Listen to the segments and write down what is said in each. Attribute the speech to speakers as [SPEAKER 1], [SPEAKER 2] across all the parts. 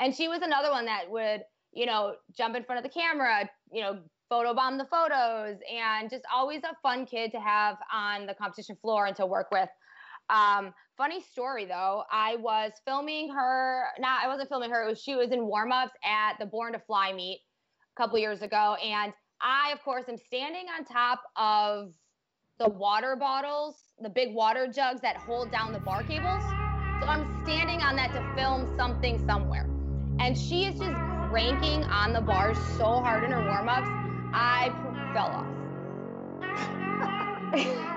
[SPEAKER 1] And she was another one that would, you know, jump in front of the camera, you know, photobomb the photos, and just always a fun kid to have on the competition floor and to work with. Um, funny story though, I was filming her. Not, I wasn't filming her. It was she was in warm ups at the Born to Fly meet a couple years ago, and I, of course, am standing on top of the water bottles, the big water jugs that hold down the bar cables. So I'm standing on that to film something somewhere. And she is just cranking on the bars so hard in her warm ups, I fell off.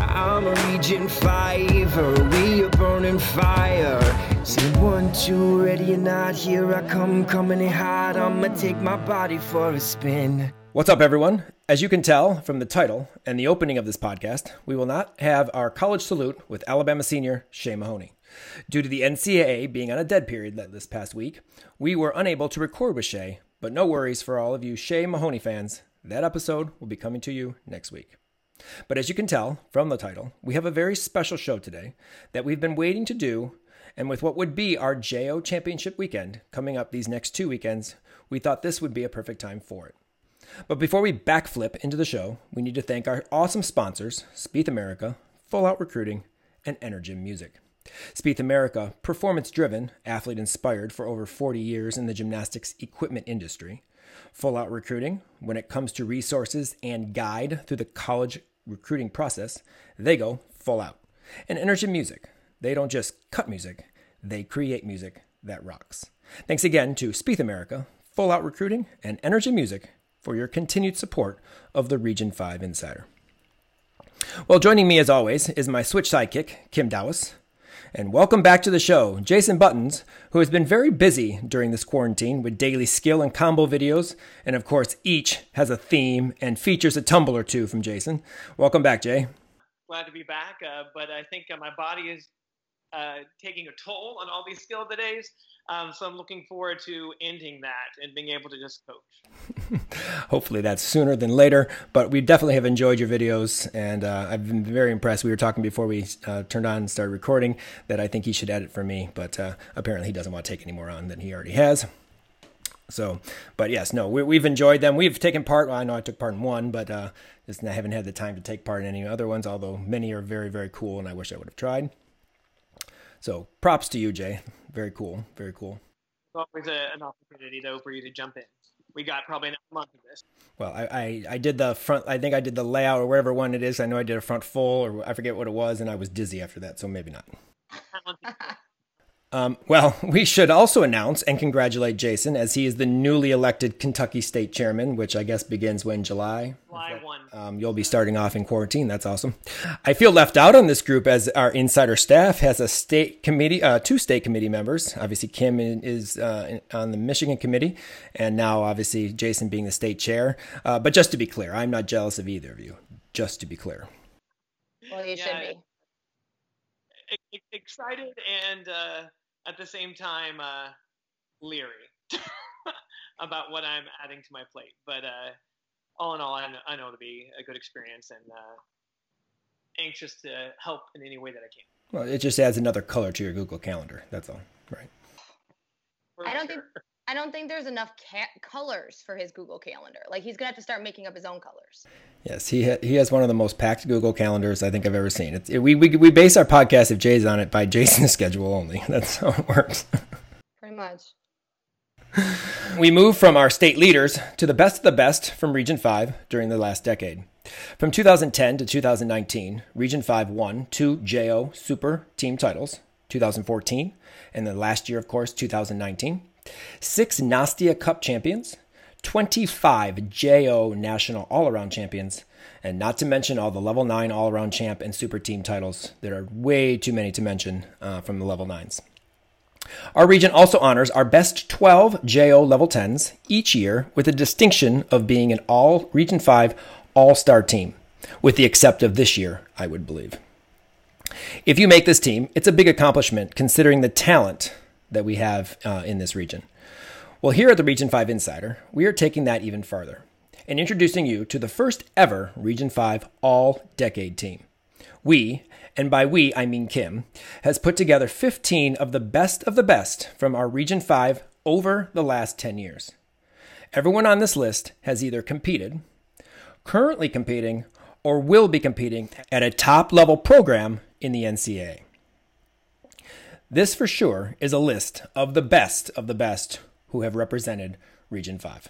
[SPEAKER 2] I'm a Region 5, we are burning fire. Say one, two, ready or not, here I come, coming in hot. I'ma take my body for a spin.
[SPEAKER 3] What's up, everyone? As you can tell from the title and the opening of this podcast, we will not have our college salute with Alabama senior Shea Mahoney. Due to the NCAA being on a dead period this past week, we were unable to record with Shea, but no worries for all of you Shea Mahoney fans. That episode will be coming to you next week. But as you can tell from the title, we have a very special show today that we've been waiting to do. And with what would be our JO Championship weekend coming up these next two weekends, we thought this would be a perfect time for it. But before we backflip into the show, we need to thank our awesome sponsors, Spieth America, Full Out Recruiting, and Energym Music. Spieth America, performance driven, athlete inspired for over 40 years in the gymnastics equipment industry. Full Out Recruiting, when it comes to resources and guide through the college recruiting process, they go full out. And Energy Music, they don't just cut music, they create music that rocks. Thanks again to Spieth America, Full Out Recruiting, and Energy Music for your continued support of the Region 5 Insider. Well, joining me as always is my Switch sidekick, Kim Dowis. And welcome back to the show, Jason Buttons, who has been very busy during this quarantine with daily skill and combo videos. And of course, each has a theme and features a tumble or two from Jason. Welcome back, Jay.
[SPEAKER 4] Glad to be back, uh, but I think uh, my body is uh, taking a toll on all these skill days. Um, so I'm looking forward to ending that and being able to just coach.
[SPEAKER 3] Hopefully that's sooner than later, but we definitely have enjoyed your videos and uh, I've been very impressed. We were talking before we uh, turned on and started recording that I think he should edit for me, but uh, apparently he doesn't want to take any more on than he already has. So, but yes, no, we, have enjoyed them. We've taken part. Well, I know I took part in one, but uh, just I haven't had the time to take part in any other ones. Although many are very, very cool, and I wish I would have tried. So props to you, Jay. Very cool. Very cool.
[SPEAKER 4] It's always a, an opportunity, though, for you to jump in. We got probably a month of this.
[SPEAKER 3] Well, I, I, I, did the front. I think I did the layout or whatever one it is. I know I did a front full, or I forget what it was, and I was dizzy after that, so maybe not. Um, well, we should also announce and congratulate Jason as he is the newly elected Kentucky State Chairman, which I guess begins when July.
[SPEAKER 4] July one.
[SPEAKER 3] Um, you'll be starting off in quarantine. That's awesome. I feel left out on this group as our insider staff has a state committee, uh, two state committee members. Obviously, Kim is uh, on the Michigan committee, and now obviously Jason being the state chair. Uh, but just to be clear, I'm not jealous of either of you. Just to be clear.
[SPEAKER 1] Well, you yeah, should
[SPEAKER 4] be. Excited and uh, at the same time uh, leery about what I'm adding to my plate. But uh, all in all, I know, I know it'll be a good experience and uh, anxious to help in any way that I can.
[SPEAKER 3] Well, it just adds another color to your Google Calendar. That's all, right?
[SPEAKER 1] For I don't sure. think I don't think there's enough ca- colors for his Google Calendar. Like he's gonna have to start making up his own colors.
[SPEAKER 3] Yes, he ha- he has one of the most packed Google calendars I think I've ever seen. It's, it, we, we we base our podcast if Jay's on it by Jason's schedule only. That's how it works.
[SPEAKER 1] Pretty much.
[SPEAKER 3] We move from our state leaders to the best of the best from Region 5 during the last decade. From 2010 to 2019, Region 5 won two JO Super Team titles, 2014, and the last year, of course, 2019 six Nastia Cup champions, 25 JO National All Around champions, and not to mention all the level 9 all around champ and super team titles. There are way too many to mention uh, from the level 9s. Our region also honors our best 12 JO level 10s each year with the distinction of being an all Region 5 all star team, with the except of this year, I would believe. If you make this team, it's a big accomplishment considering the talent that we have uh, in this region. Well, here at the Region 5 Insider, we are taking that even farther and introducing you to the first ever Region 5 all decade team. We, and by we I mean Kim, has put together 15 of the best of the best from our Region 5 over the last 10 years. Everyone on this list has either competed, currently competing, or will be competing at a top level program in the NCAA. This for sure is a list of the best of the best who have represented Region 5.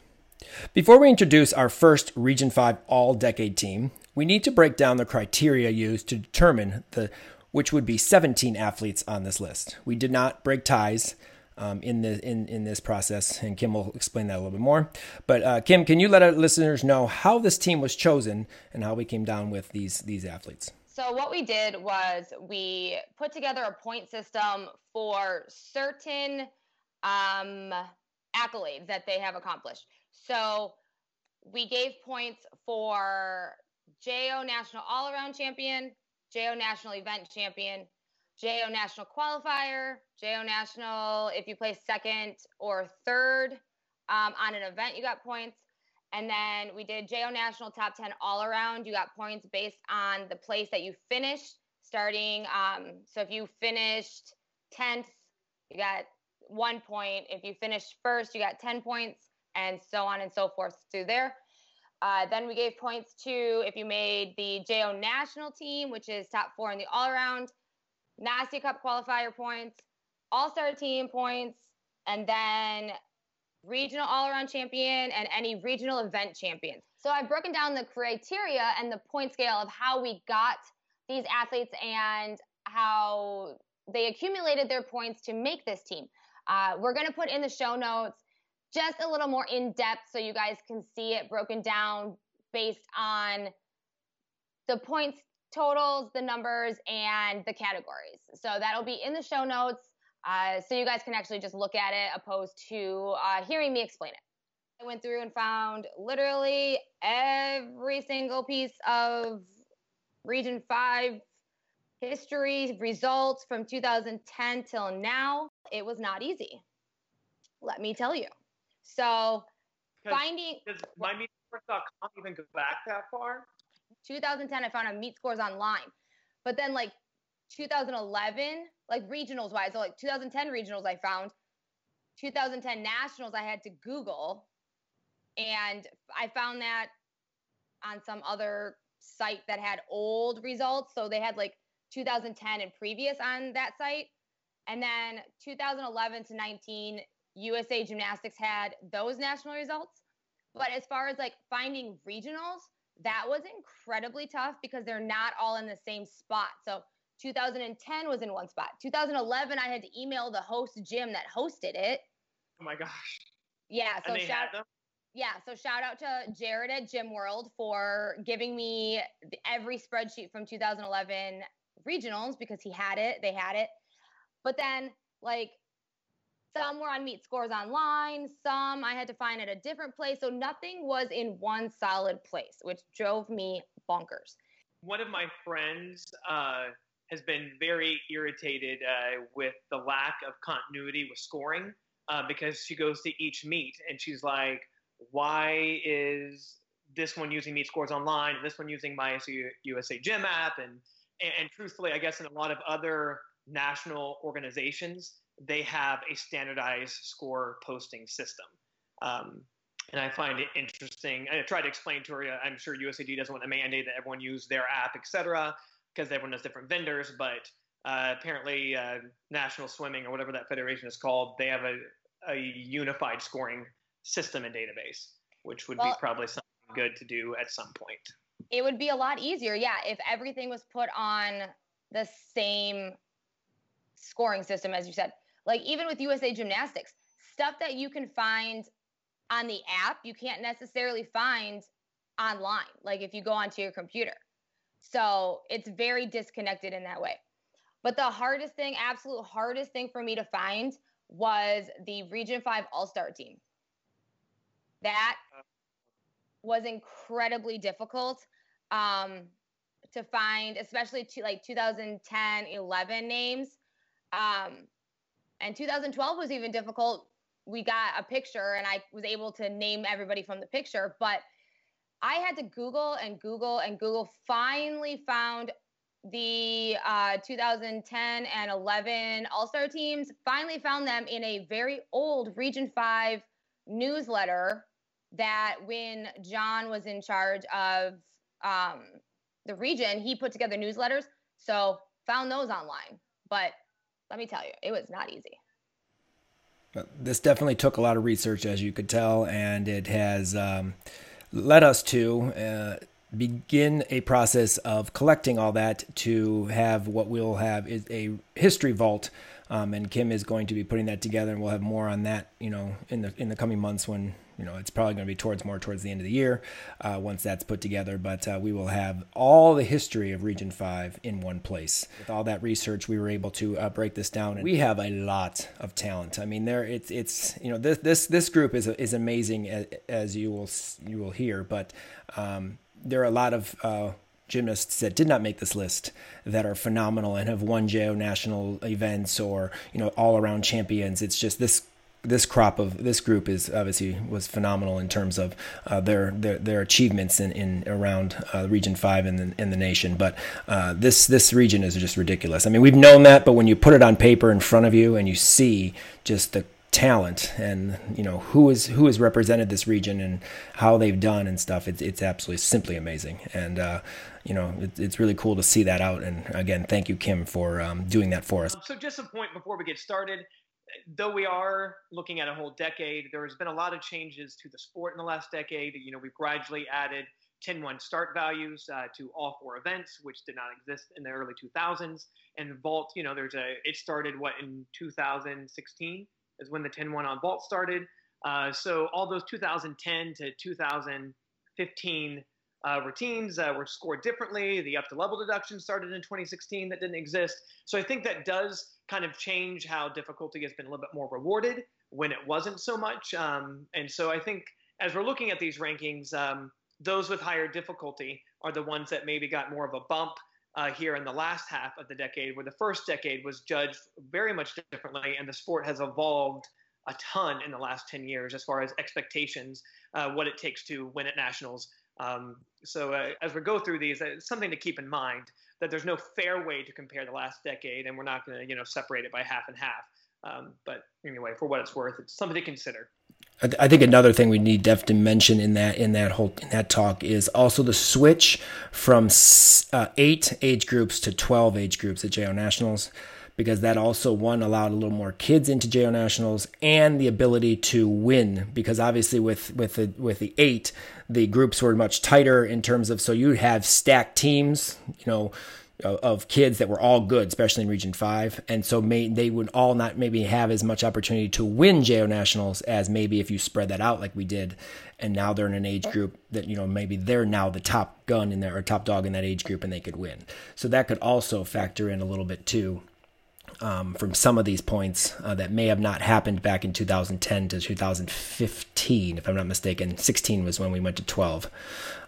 [SPEAKER 3] Before we introduce our first Region 5 all decade team, we need to break down the criteria used to determine the which would be 17 athletes on this list. We did not break ties um, in the in in this process, and Kim will explain that a little bit more. But uh, Kim, can you let our listeners know how this team was chosen and how we came down with these these athletes?
[SPEAKER 1] So what we did was we put together a point system for certain um, accolades that they have accomplished. So we gave points for JO National All Around Champion, JO National Event Champion, JO National Qualifier, JO National, if you place second or third um, on an event, you got points. And then we did JO National Top 10 all around. You got points based on the place that you finished, starting. Um, so if you finished 10th, you got one point. If you finished first, you got 10 points, and so on and so forth through there. Uh, then we gave points to if you made the JO national team, which is top four in the all around, NASTIA Cup qualifier points, all star team points, and then regional all around champion and any regional event champions. So I've broken down the criteria and the point scale of how we got these athletes and how they accumulated their points to make this team. Uh, we're going to put in the show notes just a little more in depth so you guys can see it broken down based on the points totals, the numbers, and the categories. So that'll be in the show notes uh, so you guys can actually just look at it opposed to uh, hearing me explain it. I went through and found literally every single piece of Region 5 history results from 2010 till now. It was not easy. Let me tell you. So finding
[SPEAKER 4] does mymeetscores.com even go back that far?
[SPEAKER 1] 2010, I found a Meet Scores online, but then like 2011, like regionals wise, so like 2010 regionals, I found 2010 nationals, I had to Google, and I found that on some other site that had old results. So they had like 2010 and previous on that site. And then 2011 to 19, USA Gymnastics had those national results. But as far as like finding regionals, that was incredibly tough because they're not all in the same spot. So 2010 was in one spot. 2011, I had to email the host gym that hosted it.
[SPEAKER 4] Oh my gosh.
[SPEAKER 1] Yeah. So shout. Yeah. So shout out to Jared at Gym World for giving me every spreadsheet from 2011 regionals because he had it. They had it. But then like some were on Meet Scores Online, some I had to find at a different place. So nothing was in one solid place, which drove me bonkers.
[SPEAKER 4] One of my friends uh, has been very irritated uh, with the lack of continuity with scoring uh, because she goes to each meet and she's like, why is this one using Meet Scores Online and this one using my USA Gym app? And, and, and truthfully, I guess in a lot of other national organizations, they have a standardized score posting system. Um, and I find it interesting. I tried to explain to her, I'm sure USAG doesn't want to mandate that everyone use their app, et cetera, because everyone has different vendors. But uh, apparently, uh, National Swimming or whatever that federation is called, they have a, a unified scoring system and database, which would well, be probably something good to do at some point.
[SPEAKER 1] It would be a lot easier, yeah, if everything was put on the same scoring system, as you said like even with USA Gymnastics, stuff that you can find on the app, you can't necessarily find online, like if you go onto your computer. So it's very disconnected in that way. But the hardest thing, absolute hardest thing for me to find was the Region 5 All Star team. That was incredibly difficult um, to find, especially to like 2010, 11 names. Um, and 2012 was even difficult. We got a picture and I was able to name everybody from the picture, but I had to Google and Google and Google finally found the uh, 2010 and 11 All Star teams, finally found them in a very old Region 5 newsletter that when John was in charge of um, the region, he put together newsletters. So found those online. But let me tell you, it was not easy.
[SPEAKER 3] This definitely took a lot of research, as you could tell, and it has um, led us to uh, begin a process of collecting all that to have what we'll have is a history vault. Um, and Kim is going to be putting that together, and we'll have more on that, you know, in the in the coming months when you know it's probably going to be towards more towards the end of the year uh, once that's put together but uh, we will have all the history of region 5 in one place with all that research we were able to uh, break this down and we have a lot of talent i mean there it's it's you know this this this group is is amazing as, as you will you will hear but um, there are a lot of uh, gymnasts that did not make this list that are phenomenal and have won JO national events or you know all around champions. It's just this this crop of this group is obviously was phenomenal in terms of uh, their, their their achievements in, in around uh, Region Five in the in the nation. But uh, this this region is just ridiculous. I mean, we've known that, but when you put it on paper in front of you and you see just the talent and you know who is who has represented this region and how they've done and stuff it's it's absolutely simply amazing and uh, you know it, it's really cool to see that out and again thank you kim for um, doing that for us
[SPEAKER 4] so just a point before we get started though we are looking at a whole decade, there has been a lot of changes to the sport in the last decade. You know, we've gradually added 10-1 start values uh, to all four events, which did not exist in the early 2000s. And vault, you know, there's a it started what in 2016 is when the 10-1 on vault started. Uh, so all those 2010 to 2015 uh, routines uh, were scored differently. The up to level deduction started in 2016 that didn't exist. So I think that does kind of change how difficulty has been a little bit more rewarded when it wasn't so much. Um, and so I think as we're looking at these rankings, um, those with higher difficulty are the ones that maybe got more of a bump uh, here in the last half of the decade, where the first decade was judged very much differently, and the sport has evolved a ton in the last 10 years as far as expectations, uh, what it takes to win at nationals, um, so uh, as we go through these, uh, it's something to keep in mind that there's no fair way to compare the last decade, and we're not going to you know separate it by half and half. Um, but anyway, for what it's worth, it's something to consider.
[SPEAKER 3] I think another thing we need to, to mention in that in that whole in that talk is also the switch from uh, eight age groups to twelve age groups at JO Nationals because that also one allowed a little more kids into JO Nationals and the ability to win because obviously with with the with the eight the groups were much tighter in terms of so you have stacked teams you know of kids that were all good, especially in Region Five, and so may, they would all not maybe have as much opportunity to win JO Nationals as maybe if you spread that out like we did, and now they're in an age group that you know maybe they're now the top gun in there or top dog in that age group and they could win. So that could also factor in a little bit too um, from some of these points uh, that may have not happened back in 2010 to 2015, if I'm not mistaken. 16 was when we went to 12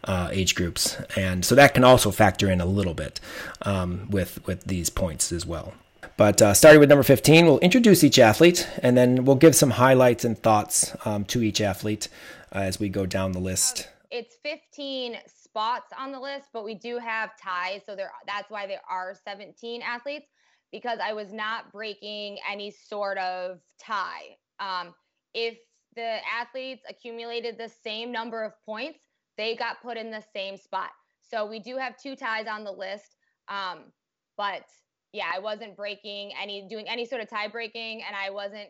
[SPEAKER 3] uh, age groups, and so that can also factor in a little bit um, with with these points as well. But uh, starting with number 15, we'll introduce each athlete, and then we'll give some highlights and thoughts um, to each athlete uh, as we go down the list.
[SPEAKER 1] It's 15 spots on the list, but we do have ties, so there that's why there are 17 athletes because I was not breaking any sort of tie. Um, if the athletes accumulated the same number of points, they got put in the same spot. So we do have two ties on the list. Um, but yeah, I wasn't breaking any, doing any sort of tie breaking, and I wasn't,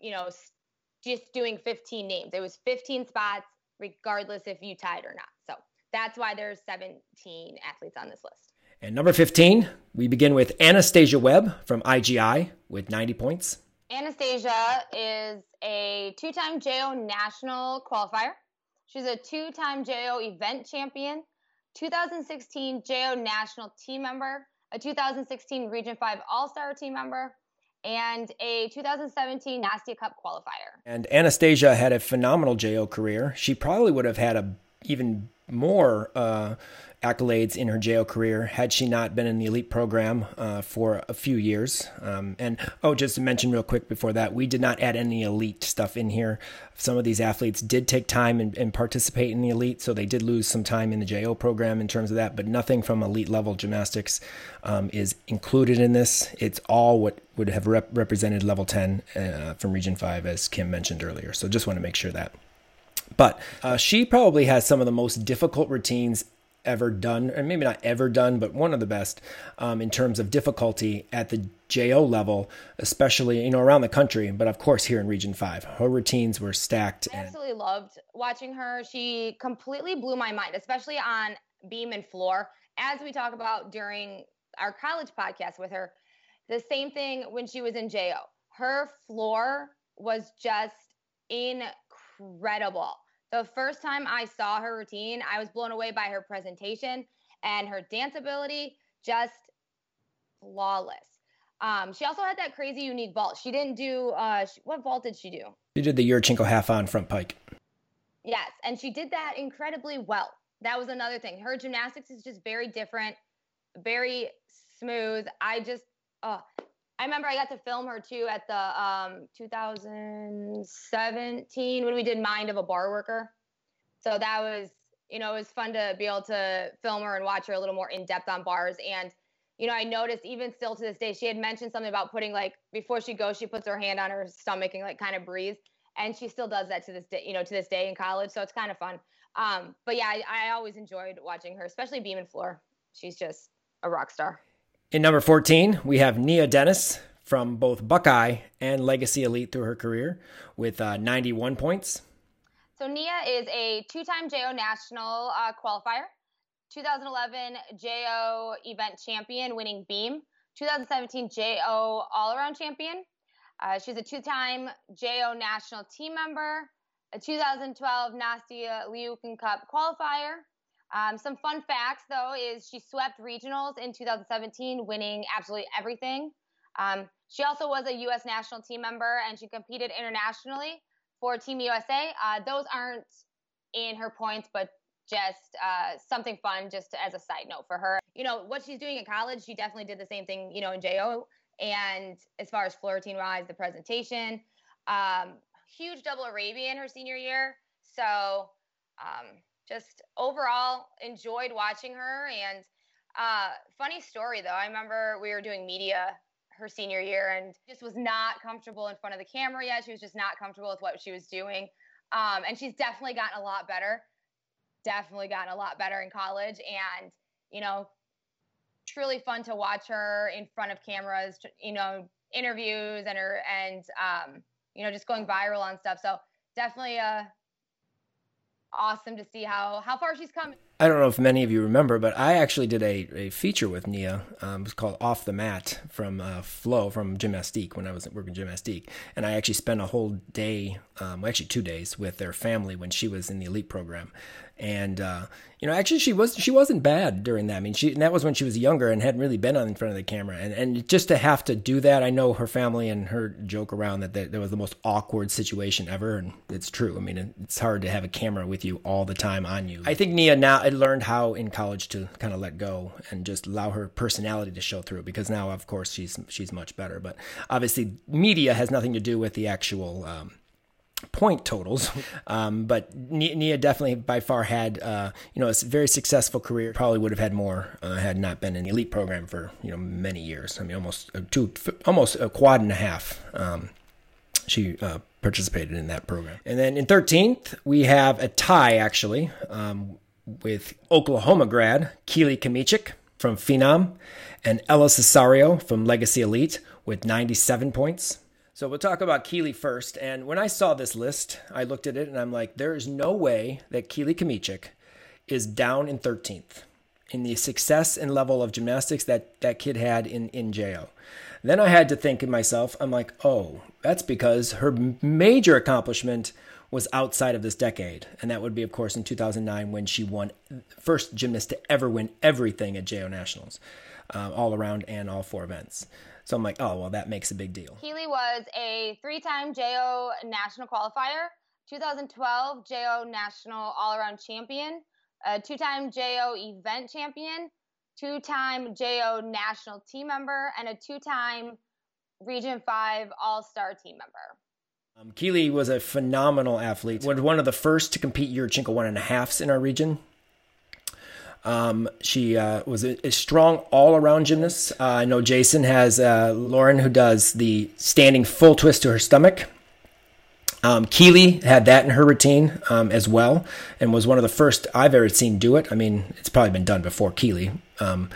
[SPEAKER 1] you know, just doing 15 names. It was 15 spots, regardless if you tied or not. So that's why there's 17 athletes on this list.
[SPEAKER 3] And number 15, we begin with Anastasia Webb from IGI with 90 points.
[SPEAKER 1] Anastasia is a two time JO national qualifier. She's a two time JO event champion, 2016 JO national team member, a 2016 Region 5 All Star team member, and a 2017 Nastia Cup qualifier.
[SPEAKER 3] And Anastasia had a phenomenal JO career. She probably would have had a even more uh, accolades in her JO career had she not been in the elite program uh, for a few years. Um, and oh, just to mention real quick before that, we did not add any elite stuff in here. Some of these athletes did take time and, and participate in the elite, so they did lose some time in the JO program in terms of that, but nothing from elite level gymnastics um, is included in this. It's all what would have rep- represented level 10 uh, from Region 5, as Kim mentioned earlier. So just want to make sure that. But uh, she probably has some of the most difficult routines ever done, and maybe not ever done, but one of the best um, in terms of difficulty at the JO level, especially you know around the country, but of course here in Region Five, her routines were stacked.
[SPEAKER 1] I absolutely loved watching her. She completely blew my mind, especially on beam and floor, as we talk about during our college podcast with her. The same thing when she was in JO. Her floor was just incredible. The first time I saw her routine, I was blown away by her presentation and her dance ability, just flawless. Um, she also had that crazy unique vault. She didn't do uh, she, what vault did she do?
[SPEAKER 3] She did the Yurchenko half on front pike.
[SPEAKER 1] Yes, and she did that incredibly well. That was another thing. Her gymnastics is just very different, very smooth. I just, uh, I remember I got to film her too at the um, 2017 when we did Mind of a Bar Worker. So that was, you know, it was fun to be able to film her and watch her a little more in depth on bars. And, you know, I noticed even still to this day, she had mentioned something about putting like before she goes, she puts her hand on her stomach and like kind of breathes. And she still does that to this day, you know, to this day in college. So it's kind of fun. Um, but yeah, I, I always enjoyed watching her, especially beam and floor. She's just a rock star.
[SPEAKER 3] In number 14, we have Nia Dennis from both Buckeye and Legacy Elite through her career with uh, 91 points.
[SPEAKER 1] So Nia is a two-time JO national uh, qualifier, 2011 JO event champion, winning beam, 2017 JO all-around champion. Uh, she's a two-time JO national team member, a 2012 Nastia Liukin Cup qualifier, um, some fun facts, though, is she swept regionals in 2017, winning absolutely everything. Um, she also was a U.S. national team member and she competed internationally for Team USA. Uh, those aren't in her points, but just uh, something fun, just as a side note for her. You know, what she's doing in college, she definitely did the same thing, you know, in JO. And as far as floor wise, the presentation, um, huge double Arabian her senior year. So, just overall enjoyed watching her. And uh, funny story though, I remember we were doing media her senior year and just was not comfortable in front of the camera yet. She was just not comfortable with what she was doing. Um, and she's definitely gotten a lot better. Definitely gotten a lot better in college. And, you know, truly fun to watch her in front of cameras, you know, interviews and her, and, um, you know, just going viral on stuff. So definitely a, awesome to see how how far she's come.
[SPEAKER 3] I don't know if many of you remember, but I actually did a, a feature with Nia. Um, it was called Off the Mat from uh, Flo from Gymnastique when I was working Gymnastique. And I actually spent a whole day, um, actually two days, with their family when she was in the elite program and uh, you know actually she was she wasn't bad during that. I mean she that was when she was younger and hadn't really been on in front of the camera and and just to have to do that I know her family and her joke around that that, that was the most awkward situation ever and it's true. I mean it's hard to have a camera with you all the time on you. I think Nia now I learned how in college to kind of let go and just allow her personality to show through because now of course she's she's much better. But obviously media has nothing to do with the actual um, point totals. Um, but Nia definitely by far had, uh, you know, a very successful career. Probably would have had more uh, had not been in the elite program for, you know, many years. I mean, almost uh, two, almost a quad and a half. Um, she uh, participated in that program. And then in 13th, we have a tie actually um, with Oklahoma grad Keeley Kmieciak from Phenom and Ella Cesario from Legacy Elite with 97 points. So we'll talk about Keeley first. And when I saw this list, I looked at it and I'm like, there is no way that Keeley Kmieciak is down in 13th in the success and level of gymnastics that that kid had in, in JO. Then I had to think in myself, I'm like, oh, that's because her major accomplishment was outside of this decade. And that would be, of course, in 2009 when she won first gymnast to ever win everything at JO Nationals, uh, all around and all four events. So I'm like, oh, well, that makes a big deal.
[SPEAKER 1] Keeley was a three time JO national qualifier, 2012 JO national all around champion, a two-time JO event champion, two-time JO national team member, and a two-time Region 5 All-Star team member.
[SPEAKER 3] Um, Keeley was a phenomenal athlete. Was one of the first to compete Yurchenko one and a halfs in our region. Um, she uh, was a, a, strong all-around gymnast. Uh, I know Jason has uh, Lauren who does the standing full twist to her stomach. Um, Keeley had that in her routine um, as well, and was one of the first I've ever seen do it. I mean, it's probably been done before Keeley, um,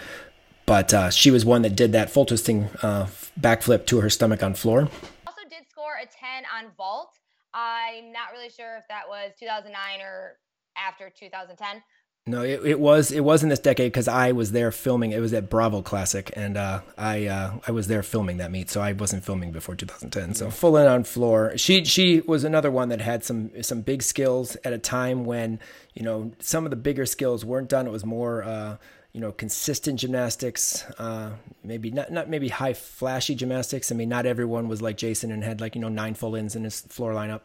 [SPEAKER 3] but uh, she was one that did that full twisting uh, backflip to her stomach on floor.
[SPEAKER 1] Also, did score a 10 on vault. I'm not really sure if that was 2009 or after 2010,
[SPEAKER 3] no, it, it was it was in this decade because I was there filming. It was at Bravo Classic, and uh, I uh, I was there filming that meet, so I wasn't filming before 2010. So full in on floor. She she was another one that had some some big skills at a time when you know some of the bigger skills weren't done. It was more. Uh, you know, consistent gymnastics, uh, maybe not, not maybe high flashy gymnastics. I mean, not everyone was like Jason and had like, you know, nine full ins in his floor lineup.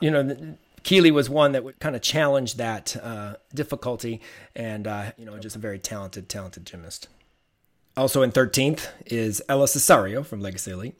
[SPEAKER 3] You know, Keeley was one that would kind of challenge that uh, difficulty, and uh, you know, just a very talented, talented gymnast. Also in 13th is Ella Cesario from Legacy Elite.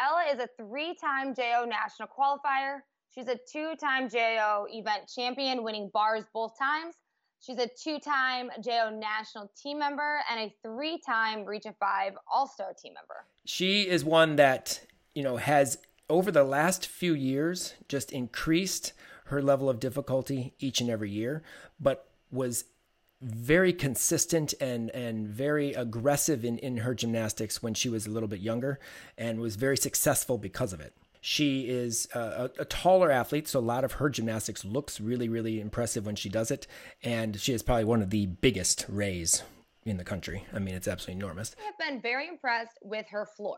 [SPEAKER 1] Ella is a three-time JO national qualifier. She's a two-time JO event champion, winning bars both times. She's a two-time JO national team member and a three-time Region 5 All-Star team member.
[SPEAKER 3] She is one that, you know, has over the last few years just increased her level of difficulty each and every year, but was very consistent and and very aggressive in, in her gymnastics when she was a little bit younger and was very successful because of it. She is a, a, taller athlete, so a lot of her gymnastics looks really, really impressive when she does it. And she is probably one of the biggest rays in the country. I mean, it's absolutely enormous.
[SPEAKER 1] I have been very impressed with her floor.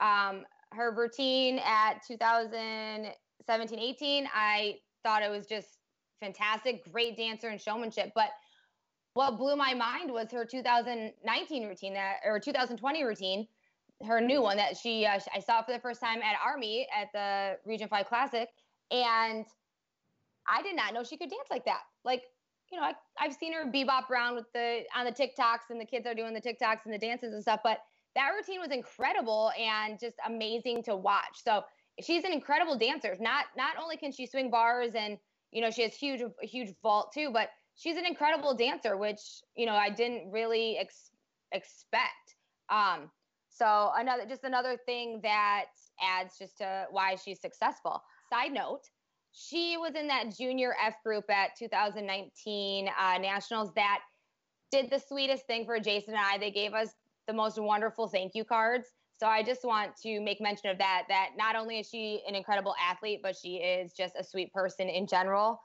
[SPEAKER 1] Um, her routine at 2017 18, I thought it was just fantastic, great dancer and showmanship. But what blew my mind was her 2019 routine that, or 2020 routine, her new one that she uh, I saw for the first time at Army at the Region Five Classic, and I did not know she could dance like that. Like you know, I, I've seen her bebop around with the on the TikToks, and the kids are doing the TikToks and the dances and stuff, but that routine was incredible and just amazing to watch. So she's an incredible dancer. Not not only can she swing bars and you know she has huge huge vault too, but she's an incredible dancer, which you know I didn't really ex- expect. Um, so another just another thing that adds just to why she's successful. Side note, she was in that junior F group at 2019 uh, nationals that did the sweetest thing for Jason and I. They gave us the most wonderful thank you cards. So I just want to make mention of that that not only is she an incredible athlete, but she is just a sweet person in general.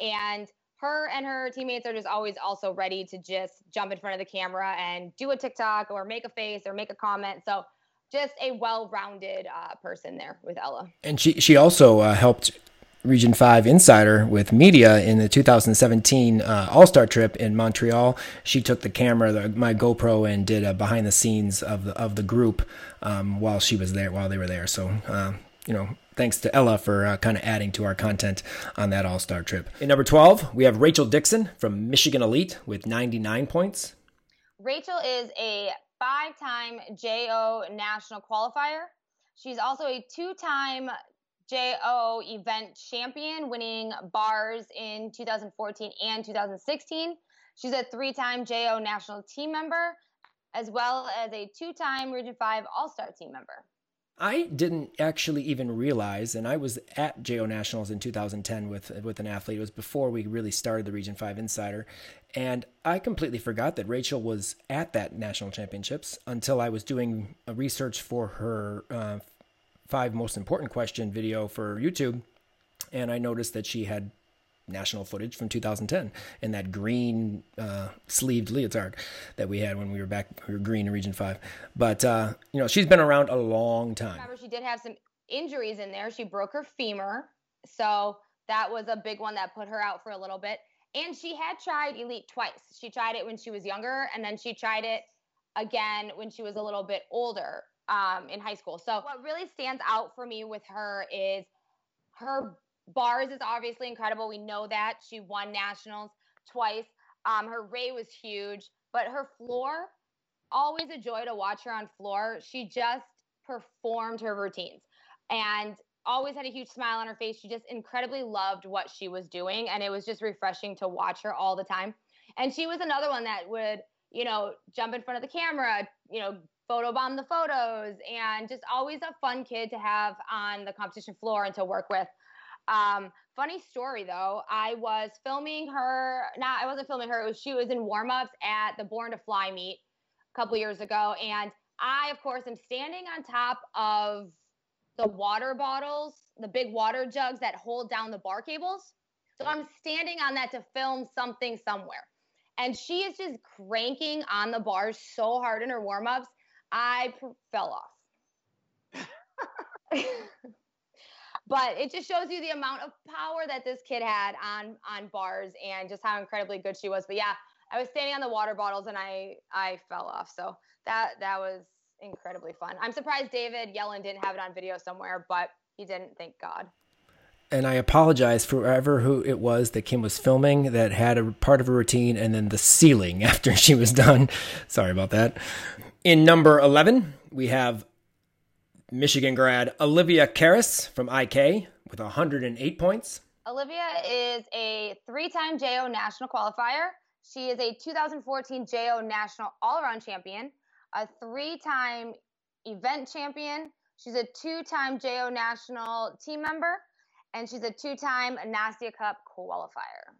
[SPEAKER 1] And her and her teammates are just always also ready to just jump in front of the camera and do a TikTok or make a face or make a comment. So just a well-rounded uh, person there with Ella.
[SPEAKER 3] And she she also uh, helped Region 5 insider with media in the 2017 uh, All Star trip in Montreal. She took the camera, the, my GoPro, and did a behind the scenes of the, of the group um, while she was there, while they were there. So, uh, you know, thanks to Ella for uh, kind of adding to our content on that All Star trip. In number 12, we have Rachel Dixon from Michigan Elite with 99 points.
[SPEAKER 1] Rachel is a five time JO national qualifier. She's also a two time JO event champion, winning bars in 2014 and 2016. She's a three time JO national team member, as well as a two time Region 5 All Star team member.
[SPEAKER 3] I didn't actually even realize, and I was at JO Nationals in 2010 with with an athlete. It was before we really started the Region Five Insider, and I completely forgot that Rachel was at that national championships until I was doing a research for her uh, five most important question video for YouTube, and I noticed that she had national footage from 2010 and that green uh, sleeved leotard that we had when we were back we were green in region 5 but uh, you know she's been around a long time.
[SPEAKER 1] Remember she did have some injuries in there. She broke her femur so that was a big one that put her out for a little bit. And she had tried elite twice. She tried it when she was younger and then she tried it again when she was a little bit older um, in high school. So what really stands out for me with her is her bars is obviously incredible. We know that she won nationals. twice. Um, her ray was huge, but her floor, always a joy to watch her on floor. She just performed her routines and always had a huge smile on her face. She just incredibly loved what she was doing, and it was just refreshing to watch her all the time. And she was another one that would, you know, jump in front of the camera, you know, photobomb the photos, and just always a fun kid to have on the competition floor and to work with. Um, funny story though, I was filming her. Not, I wasn't filming her. It was she was in warm ups at the Born to Fly meet a couple years ago, and I, of course, am standing on top of the water bottles, the big water jugs that hold down the bar cables. So I'm standing on that to film something somewhere. And she is just cranking on the bars so hard in her warm ups. I pr- fell off. but it just shows you the amount of power that this kid had on on bars and just how incredibly good she was. But yeah, I was standing on the water bottles and I I fell off. So that that was incredibly fun. I'm surprised David Yellen didn't have it on video somewhere, but he didn't. Thank God.
[SPEAKER 3] And I apologize for whoever who it was that Kim was filming that had a part of a routine and then the ceiling after she was done. Sorry about that. In number 11, we have Michigan grad Olivia Karas from IK with 108 points.
[SPEAKER 1] Olivia is a three time JO national qualifier. She is a 2014 JO national all around champion, a three time event champion. She's a two time JO national team member, and she's a two time Nastia Cup qualifier.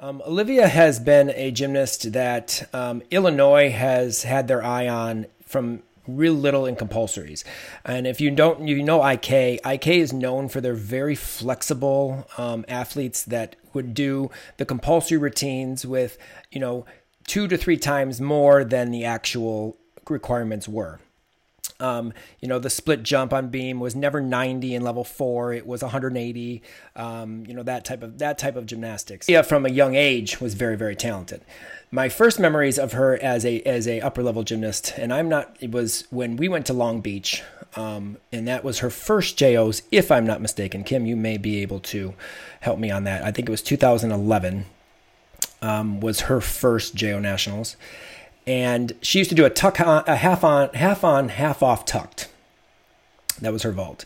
[SPEAKER 3] Um, Olivia has been a gymnast that um, Illinois has had their eye on from real little in compulsories. And if you don't, you know IK. IK is known for their very flexible um, athletes that would do the compulsory routines with, you know, two to three times more than the actual requirements were. Um, you know, the split jump on beam was never 90 in level four; it was 180. Um, you know that type of that type of gymnastics. Yeah, from a young age was very very talented. My first memories of her as a as a upper level gymnast, and I'm not. It was when we went to Long Beach, um, and that was her first JOs, if I'm not mistaken. Kim, you may be able to help me on that. I think it was 2011 um, was her first JO nationals and she used to do a tuck on, a half on, half on, half off tucked. That was her vault.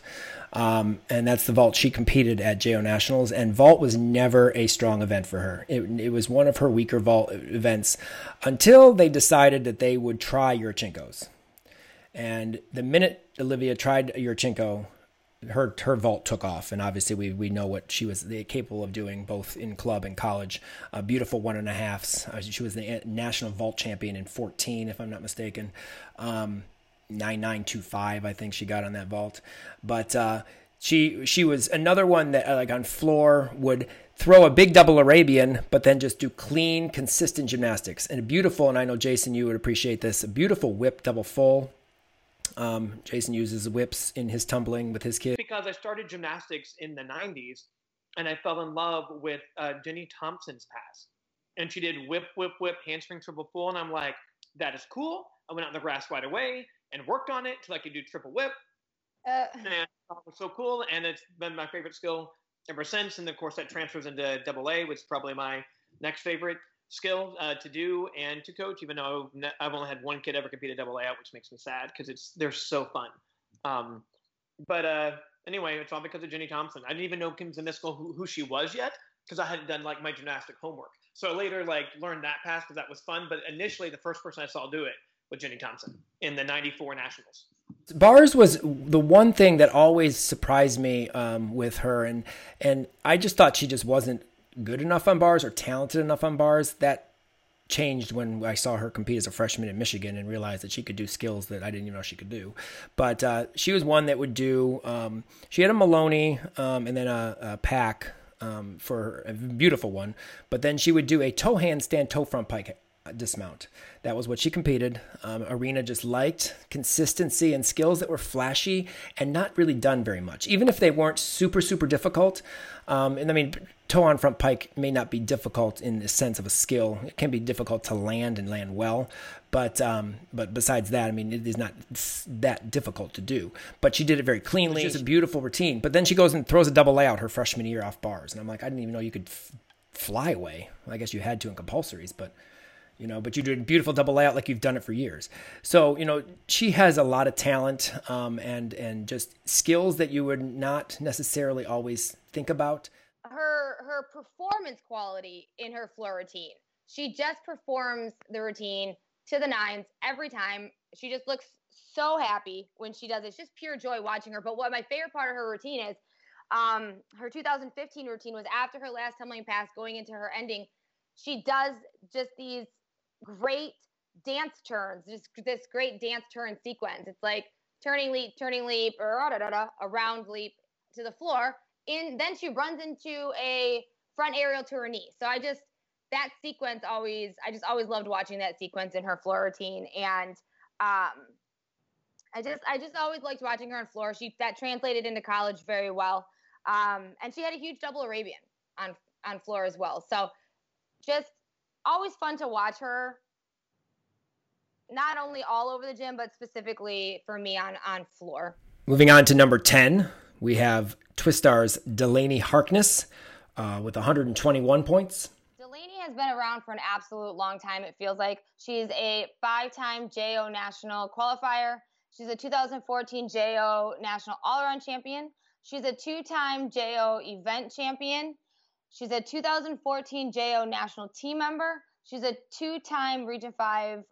[SPEAKER 3] Um, and that's the vault she competed at JO Nationals. And vault was never a strong event for her. It, it was one of her weaker vault events until they decided that they would try Yurchenkos. And the minute Olivia tried Yurchenko, her her vault took off, and obviously we we know what she was capable of doing both in club and college. Beautiful one and a halfs. Uh, she was the national vault champion in 14, if I'm not mistaken. Um, 9925, I think she got on that vault, but. Uh, she she was another one that uh, like on floor would throw a big double Arabian, but then just do clean, consistent gymnastics and a beautiful. And I know Jason, you would appreciate this. A beautiful whip double full um, Jason uses whips in his tumbling with his kids.
[SPEAKER 4] Because I started gymnastics in the 90s and I fell in love with uh, Jenny Thompson's pass. And she did whip, whip, whip, handspring triple full. And I'm like, that is cool. I went out in the grass right away and worked on it till I could do triple whip. Uh, and it was so cool. And it's been my favorite skill ever since. And of course, that transfers into double A, which is probably my next favorite skill uh, to do and to coach, even though I've only had one kid ever compete at double A out, which makes me sad because it's they're so fun. Um, but uh, anyway, it's all because of Jenny Thompson. I didn't even know Kim Zmeskal who, who she was yet because I hadn't done like my gymnastic homework. So I later like learned that pass because that was fun. But initially, the first person I saw do it was Jenny Thompson in the '94 Nationals.
[SPEAKER 3] Bars was the one thing that always surprised me um, with her, and and I just thought she just wasn't good enough on bars or talented enough on bars. That changed when I saw her compete as a freshman in Michigan and realized that she could do skills that I didn't even know she could do. But uh, she was one that would do. Um, she had a Maloney um, and then a, a Pak um, for a beautiful one. But then she would do a toe handstand toe front pike dismount. That was what she competed. Um, Arena just liked consistency and skills that were flashy and not really done very much, even if they weren't super super difficult. Um, and I mean, toe on front pike may not be difficult in the sense of a skill. It can be difficult to land and land well, but um, but besides that, I mean, it is not that difficult to do. But she did it very cleanly. It's a beautiful routine. But then she goes and throws a double layout her freshman year off bars, and I'm like, I didn't even know you could f- flyaway. I guess you had to in compulsories, but you know, but you did a beautiful double layout like you've done it for years. So, you know, she has a lot of talent um, and and just skills that you would not necessarily always think about.
[SPEAKER 1] Her her performance quality in her floor routine. She just performs the routine to the nines every time. She just looks so happy when she does it. It's just pure joy watching her. But what my favorite part of her routine is, um, her 2015 routine was after her last tumbling pass, going into her ending. She does just these great dance turns, just this great dance turn sequence. It's like turning leap, turning leap, or da, da, da, a round leap to the floor. In then she runs into a front aerial to her knee. So I just that sequence always I just always loved watching that sequence in her floor routine and um I just I just always liked watching her on floor. She that translated into college very well. Um and she had a huge double Arabian on on floor as well. So just always fun to watch her not only all over the gym but specifically for me on on floor.
[SPEAKER 3] Moving on to number 10, we have Twistar's Delaney Harkness uh, with 121 points Delaney
[SPEAKER 1] has been around for an absolute long time, it feels like. She's a five time JO national qualifier. She's a 2014 JO national all around champion. She's a two time JO event champion. She's a 2014 JO national team member. She's a two time Region 5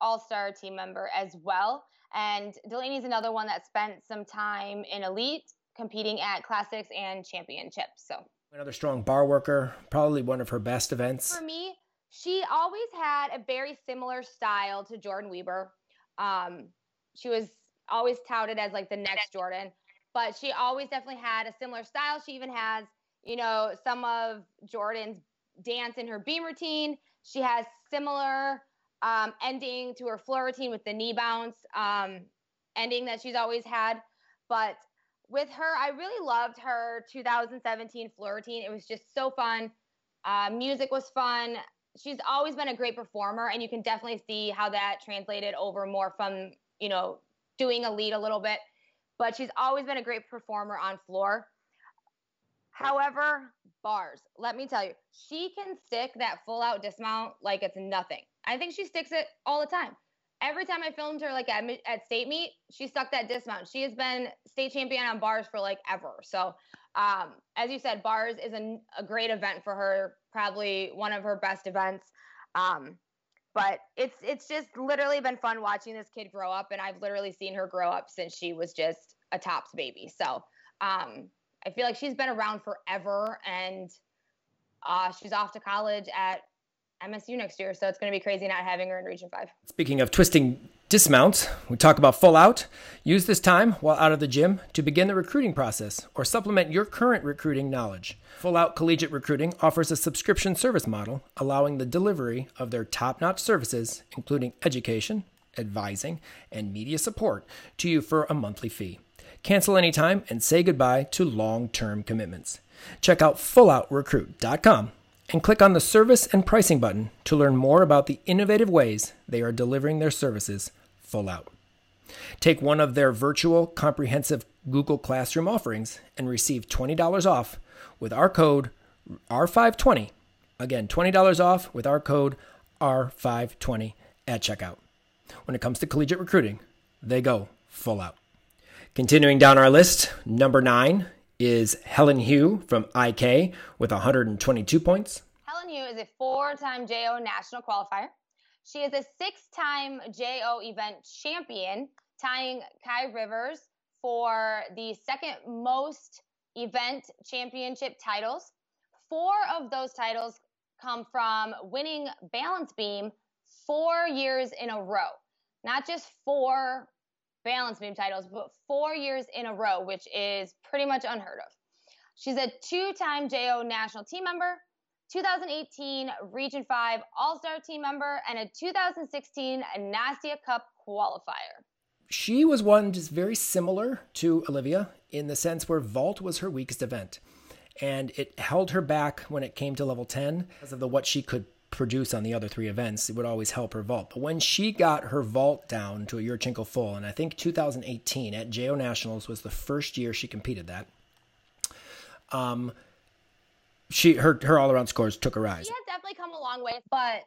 [SPEAKER 1] All Star team member as well. And Delaney's another one that spent some time in elite competing at classics and championships. So
[SPEAKER 3] Another strong bar worker, probably one of her best events.
[SPEAKER 1] For me, she always had a very similar style to Jordan Weber. Um, she was always touted as like the next Jordan, but she always definitely had a similar style. She even has, you know, some of Jordan's dance in her beam routine. She has similar um, ending to her floor routine with the knee bounce um, ending that she's always had. But with her, I really loved her 2017 floor routine. It was just so fun. Uh, music was fun. She's always been a great performer, and you can definitely see how that translated over more from you know doing elite a little bit. But she's always been a great performer on floor. However, bars, let me tell you, she can stick that full out dismount like it's nothing. I think she sticks it all the time every time I filmed her like at, at state meet, she stuck that dismount. She has been state champion on bars for like ever. So, um, as you said, bars is a, a, great event for her, probably one of her best events. Um, but it's it's just literally been fun watching this kid grow up, and I've literally seen her grow up since she was just a tops baby. So um, I feel like she's been around forever, and uh, she's off to college at MSU next year, so it's going to be crazy not having her in Region 5.
[SPEAKER 3] Speaking of twisting dismounts, we talk about full out. Use this time while out of the gym to begin the recruiting process or supplement your current recruiting knowledge. Full Out Collegiate Recruiting offers a subscription service model allowing the delivery of their top notch services, including education, advising, and media support, to you for a monthly fee. Cancel anytime and say goodbye to long term commitments. Check out fulloutrecruit.com and click on the Service and Pricing button to learn more about the innovative ways they are delivering their services full out. Take one of their virtual comprehensive Google Classroom offerings and receive $20 off with our code R520. Again, $20 off with our code R520 at checkout. When it comes to collegiate recruiting, they go full out. Continuing down our list, number nine is Helen Hu from IK with 122 points.
[SPEAKER 1] Helen Hu is a four time JO national qualifier. She is a six time JO event champion, tying Kai Rivers for the second most event championship titles. Four of those titles come from winning balance beam four years in a row. Not just four balance beam titles, but four years in a row, which is pretty much unheard of. She's a two time JO national team member, 2018 Region 5 All Star team member, and a 2016 Nastia Cup qualifier.
[SPEAKER 3] She was one just very similar to Olivia in the sense where vault was her weakest event. And it held her back when it came to level 10 because of the what she could produce on the other three events, it would always help her vault. But when she got her vault down to a Yurchenko full, and I think 2018 at JO Nationals was the first year she competed that, um, she her her all around scores took a rise.
[SPEAKER 1] She has definitely come a long way, but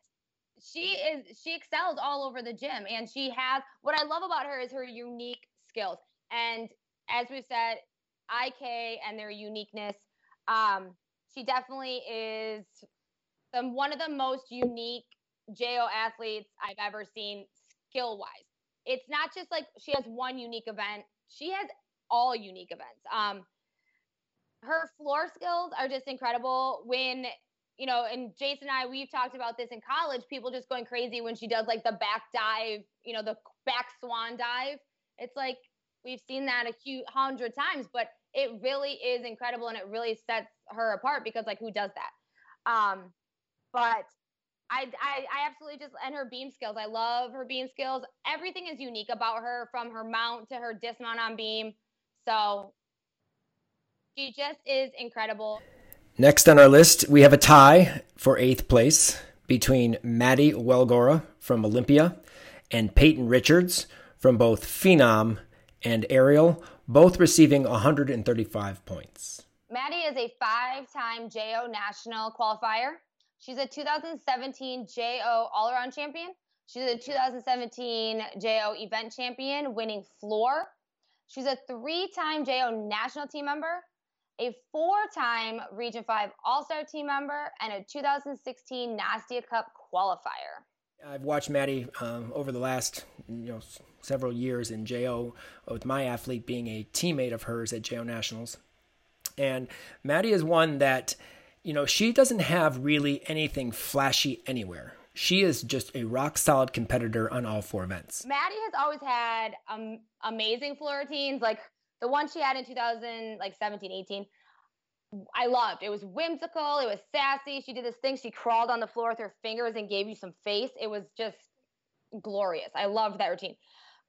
[SPEAKER 1] she is she excels all over the gym, and she has what I love about her is her unique skills. And as we've said, IK and their uniqueness. Um, she definitely is the, one of the most unique JO athletes I've ever seen skill wise. It's not just like she has one unique event, she has all unique events. Um, her floor skills are just incredible. When, you know, and Jason and I, we've talked about this in college, people just going crazy when she does like the back dive, you know, the back swan dive. It's like we've seen that a few hundred times, but it really is incredible and it really sets her apart because like who does that? Um, but I, I, I absolutely just and her beam skills. I love her beam skills. Everything is unique about her, from her mount to her dismount on beam. So she just is incredible.
[SPEAKER 3] Next on our list, we have a tie for eighth place between Maddie Welgora from Olympia and Peyton Richards from both Phenom and Aerial, both receiving 135 points.
[SPEAKER 1] Maddie is a five time JO national qualifier. She's a 2017 JO all around champion. She's a 2017 JO event champion, winning floor. She's a three time JO national team member, a four time Region 5 All Star team member, and a 2016 Nastia Cup qualifier.
[SPEAKER 3] I've watched Maddie um, over the last you know several years in JO with my athlete being a teammate of hers at JO Nationals, and Maddie is one that you know she doesn't have really anything flashy anywhere. She is just a rock solid competitor on all four events.
[SPEAKER 1] Maddie has always had um, amazing floor routines, like the one she had in 2000, like 17, 18 I loved. It was whimsical. It was sassy. She did this thing. She crawled on the floor with her fingers and gave you some face. It was just glorious. I loved that routine.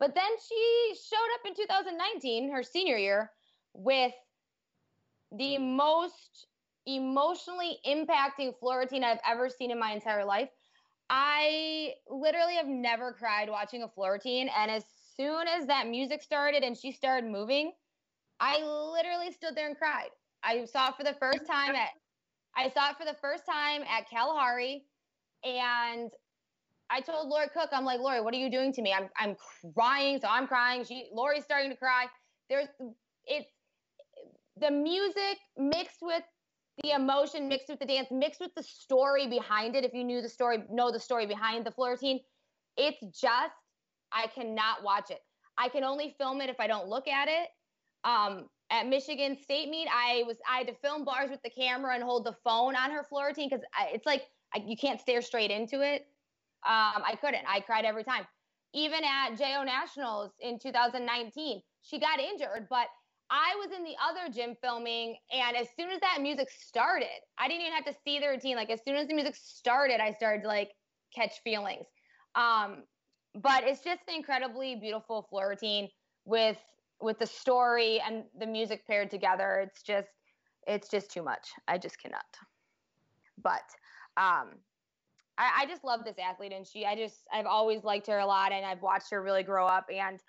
[SPEAKER 1] But then she showed up in 2019, her senior year, with the most emotionally impacting floor routine I've ever seen in my entire life. I literally have never cried watching a floor routine. And as soon as that music started and she started moving, I literally stood there and cried. I saw it for the first time at I saw it for the first time at Kalahari, and I told Lori Cook, I'm like, Lori, what are you doing to me? I'm I'm crying, so I'm crying. She Lori's starting to cry. There's it's the music mixed with the emotion, mixed with the dance, mixed with the story behind it. If you knew the story, know the story behind the floor routine, it's just I cannot watch it. I can only film it if I don't look at it. Um, at Michigan State meet, I was I had to film bars with the camera and hold the phone on her floor routine because it's like I, you can't stare straight into it. Um, I couldn't. I cried every time. Even at JO Nationals in 2019, she got injured, but I was in the other gym filming, and as soon as that music started, I didn't even have to see the routine. Like as soon as the music started, I started to like catch feelings. Um, but it's just an incredibly beautiful floor routine with with the story and the music paired together, it's just it's just too much. I just cannot. But um, I, I just love this athlete, and she I just I've always liked her a lot, and I've watched her really grow up, and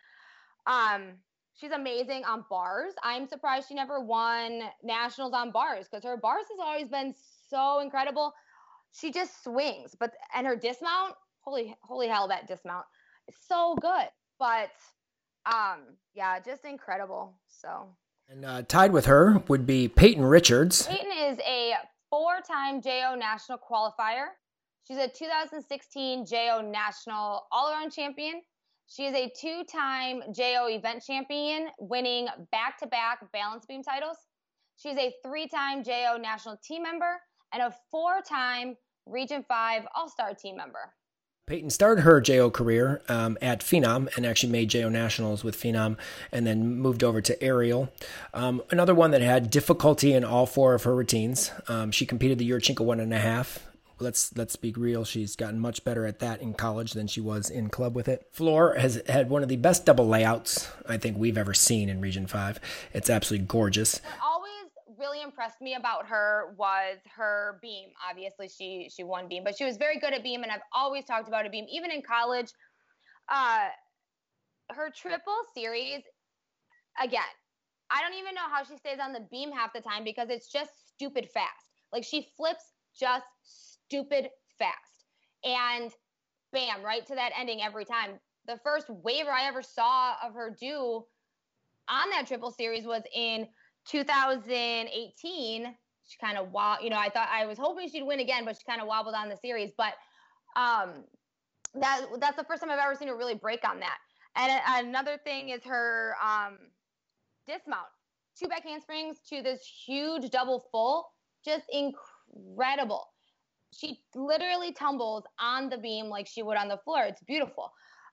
[SPEAKER 1] um, she's amazing on bars. I'm surprised she never won nationals on bars because her bars has always been so incredible. She just swings, but and her dismount, holy holy hell, that dismount is so good. But um, yeah, just incredible. So.
[SPEAKER 3] And uh, tied with her would be Peyton Richards.
[SPEAKER 1] Peyton is a four-time JO national qualifier. She's a 2016 JO national all-around champion. She is a two-time JO event champion, winning back-to-back balance beam titles. She's a three-time JO national team member and a four-time Region 5 All-Star team member.
[SPEAKER 3] Peyton started her JO career um, at Phenom and actually made JO Nationals with Phenom and then moved over to Aerial. Um, another one that had difficulty in all four of her routines. Um, she competed the Yurchenko one and a half. Let's let's be real. She's gotten much better at that in college than she was in club with it. Floor has had one of the best double layouts I think we've ever seen in Region Five. It's absolutely gorgeous Always
[SPEAKER 1] really impressed me about her was her beam. Obviously, she she won beam, but she was very good at beam, and I've always talked about a beam, even in college. Uh, her triple series, again, I don't even know how she stays on the beam half the time because it's just stupid fast. Like she flips just stupid fast. And bam, right to that ending every time. The first waiver I ever saw of her do on that triple series was in 2018. She kind of wow, you know, I thought I was hoping she'd win again, but she kind of wobbled on the series. But um, that that's the first time I've ever seen her really break on that. And another thing is her um, dismount, two back handsprings to this huge double full, just incredible. She literally tumbles on the beam like she would on the floor. It's beautiful.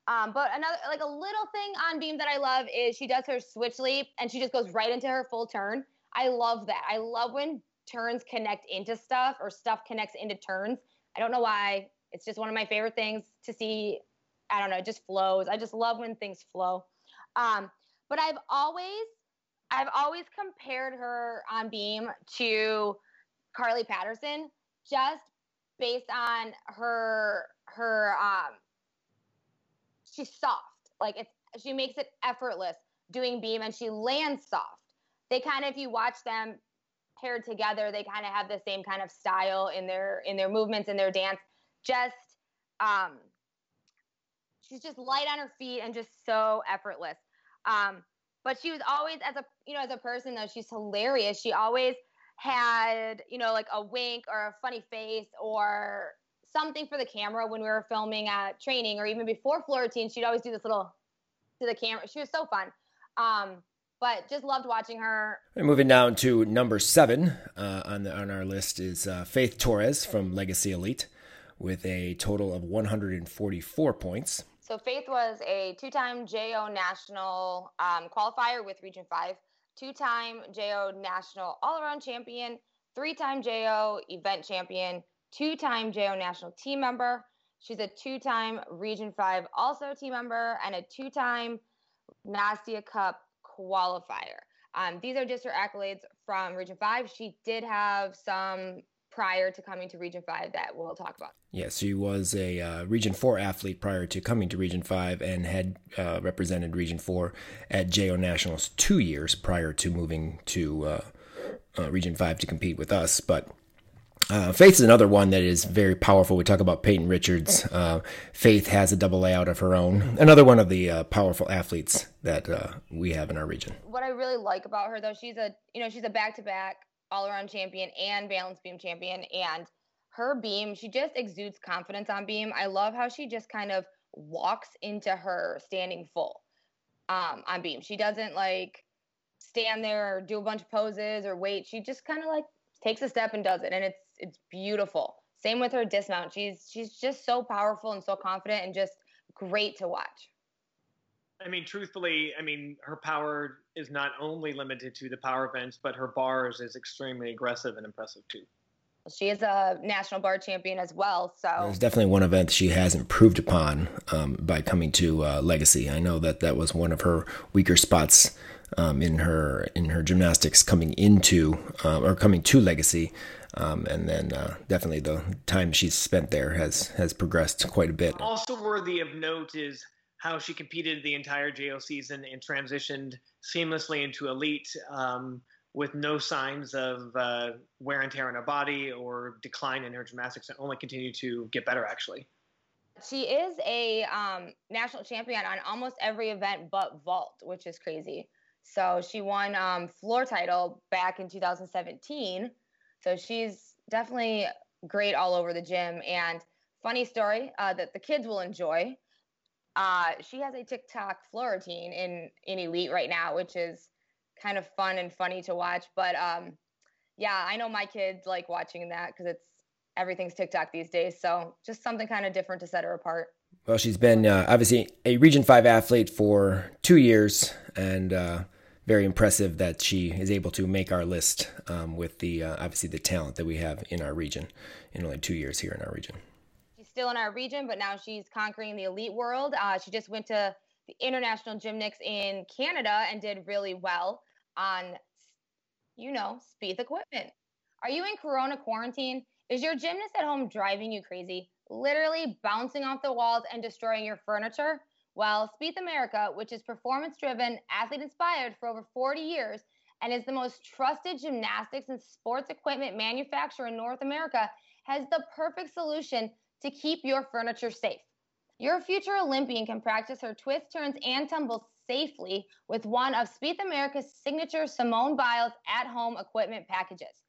[SPEAKER 1] Um, but another like a little thing on beam that I love is she does her switch leap and she just goes right into her full turn. I love that. I love when turns connect into stuff or stuff connects into turns. I don't know why. It's just one of my favorite things to see. I don't know, it just flows. I just love when things flow. Um, but I've always I've always compared her on beam to Carly Patterson just based on her her um she's soft. Like it's she makes it effortless doing beam and she lands soft. They kind of if you watch them paired together, they kind of have the same kind of style in their in their movements in their dance. Just um she's just light on her feet and just so effortless. Um but she was always as a you know as a person though she's hilarious. She always had you know like a wink or a funny face or something for the camera when we were filming at training or even before floor routine. She'd always do this little to the camera. She was so fun. Um, but just loved watching her.
[SPEAKER 3] And moving down to number seven uh, on the on our list is uh, Faith Torres from Legacy Elite with a total of 144 points.
[SPEAKER 1] So Faith was a two-time JO national um, qualifier with Region Five, two-time JO national all-around champion, three-time JO event champion, two-time JO national team member. She's a two-time Region 5 All-Star team member and a two-time Nastia Cup qualifier. Um, these are just her accolades from Region 5. She did have some prior to coming to Region 5 that we'll talk about.
[SPEAKER 3] Yes, she was a uh, Region 4 athlete prior to coming to Region 5 and had uh, represented Region 4 at JO Nationals two years prior to moving to uh, uh Region 5 to compete with us. But uh, Faith is another one that is very powerful. We talk about Peyton Richards. Uh, Faith has a double layout of her own. Another one of the uh, powerful athletes that uh, we have in our region.
[SPEAKER 1] What I really like about her, though, she's a you know she's a back to back all around champion and balance beam champion, and her beam she just exudes confidence on beam. I love how she just kind of walks into her standing full um, on beam. She doesn't like stand there or do a bunch of poses or wait. She just kind of like takes a step and does it, and it's it's beautiful. Same with her dismount. She's she's just so powerful and so confident and just great to watch.
[SPEAKER 4] I mean, truthfully, I mean, her power is not only limited to the power events, but her bars is extremely aggressive and impressive too.
[SPEAKER 1] She is a national bar champion as well. So
[SPEAKER 3] there's definitely one event she has improved upon um, by coming to uh, Legacy. I know that that was one of her weaker spots um, in her in her gymnastics coming into uh, or coming to Legacy. Um, and then uh, definitely the time she's spent there has has progressed quite a bit.
[SPEAKER 4] Also worthy of note is how she competed the entire JO season and transitioned seamlessly into elite um, with no signs of uh, wear and tear in her body or decline in her gymnastics, and only continued to get better actually.
[SPEAKER 1] She is a um, national champion on almost every event but vault, which is crazy. So she won um, floor title back in 2017 so she's definitely great all over the gym. And funny story uh, that the kids will enjoy. Uh, she has a TikTok floor in in Elite right now, which is kind of fun and funny to watch. But um, yeah, I know my kids like watching that because it's everything's TikTok these days. So just something kind of different to set her apart.
[SPEAKER 3] Well, she's been uh, obviously a Region Five athlete for two years, and uh, very impressive that she is able to make our list um, with the uh, obviously the talent that we have in our region in only two years here in our region.
[SPEAKER 1] Still in our region, but now she's conquering the elite world. Uh, she just went to the international gymnastics in Canada and did really well on, you know, Spieth equipment. Are you in Corona quarantine? Is your gymnast at home driving you crazy? Literally bouncing off the walls and destroying your furniture? Well, Spieth America, which is performance driven, athlete inspired for over 40 years, and is the most trusted gymnastics and sports equipment manufacturer in North America, has the perfect solution to keep your furniture safe. Your future Olympian can practice her twists, turns, and tumbles safely with one of Spieth America's signature Simone Biles at home equipment packages.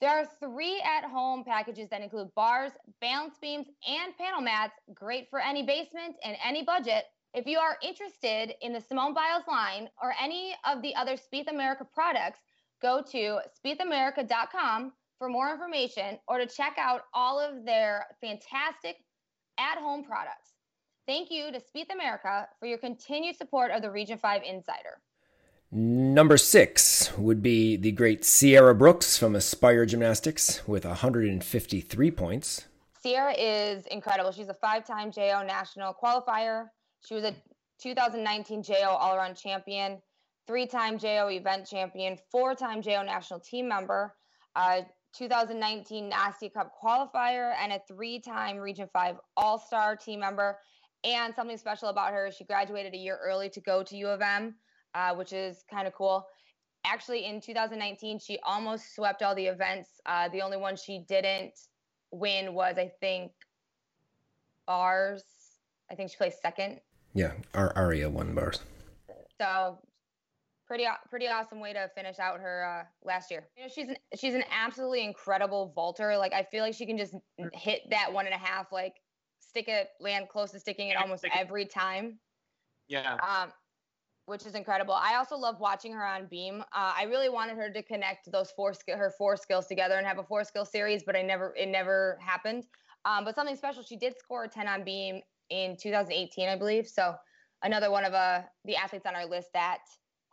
[SPEAKER 1] There are three at home packages that include bars, balance beams, and panel mats, great for any basement and any budget. If you are interested in the Simone Biles line or any of the other Spieth America products, go to spiethamerica.com for more information or to check out all of their fantastic at home products. Thank you to Spieth America for your continued support of the Region 5 Insider.
[SPEAKER 3] Number six would be the great Sierra Brooks from Aspire Gymnastics with 153 points.
[SPEAKER 1] Sierra is incredible. She's a five time JO national qualifier. She was a 2019 JO all around champion, three time JO event champion, four time JO national team member, a 2019 Nastia Cup qualifier, and a three time Region 5 All Star team member. And something special about her, she graduated a year early to go to U of M uh, which is kind of cool. Actually, in 2019, she almost swept all the events. Uh, the only one she didn't win was, I think, bars. I think she placed second.
[SPEAKER 3] Yeah, Ar- Aria won bars.
[SPEAKER 1] So pretty pretty awesome way to finish out her uh, last year. You know, she's an she's an absolutely incredible vaulter. Like I feel like she can just hit that one and a half, like stick it, land close to sticking it almost every time.
[SPEAKER 4] Yeah.
[SPEAKER 1] Um, which is incredible. I also love watching her on Beam. Uh, I really wanted her to connect those four skill, her four skills together and have a four skill series, but I never, it never happened. Um, but something special, she did score a 10 on Beam in 2018, I believe. So another one of uh, the athletes on our list that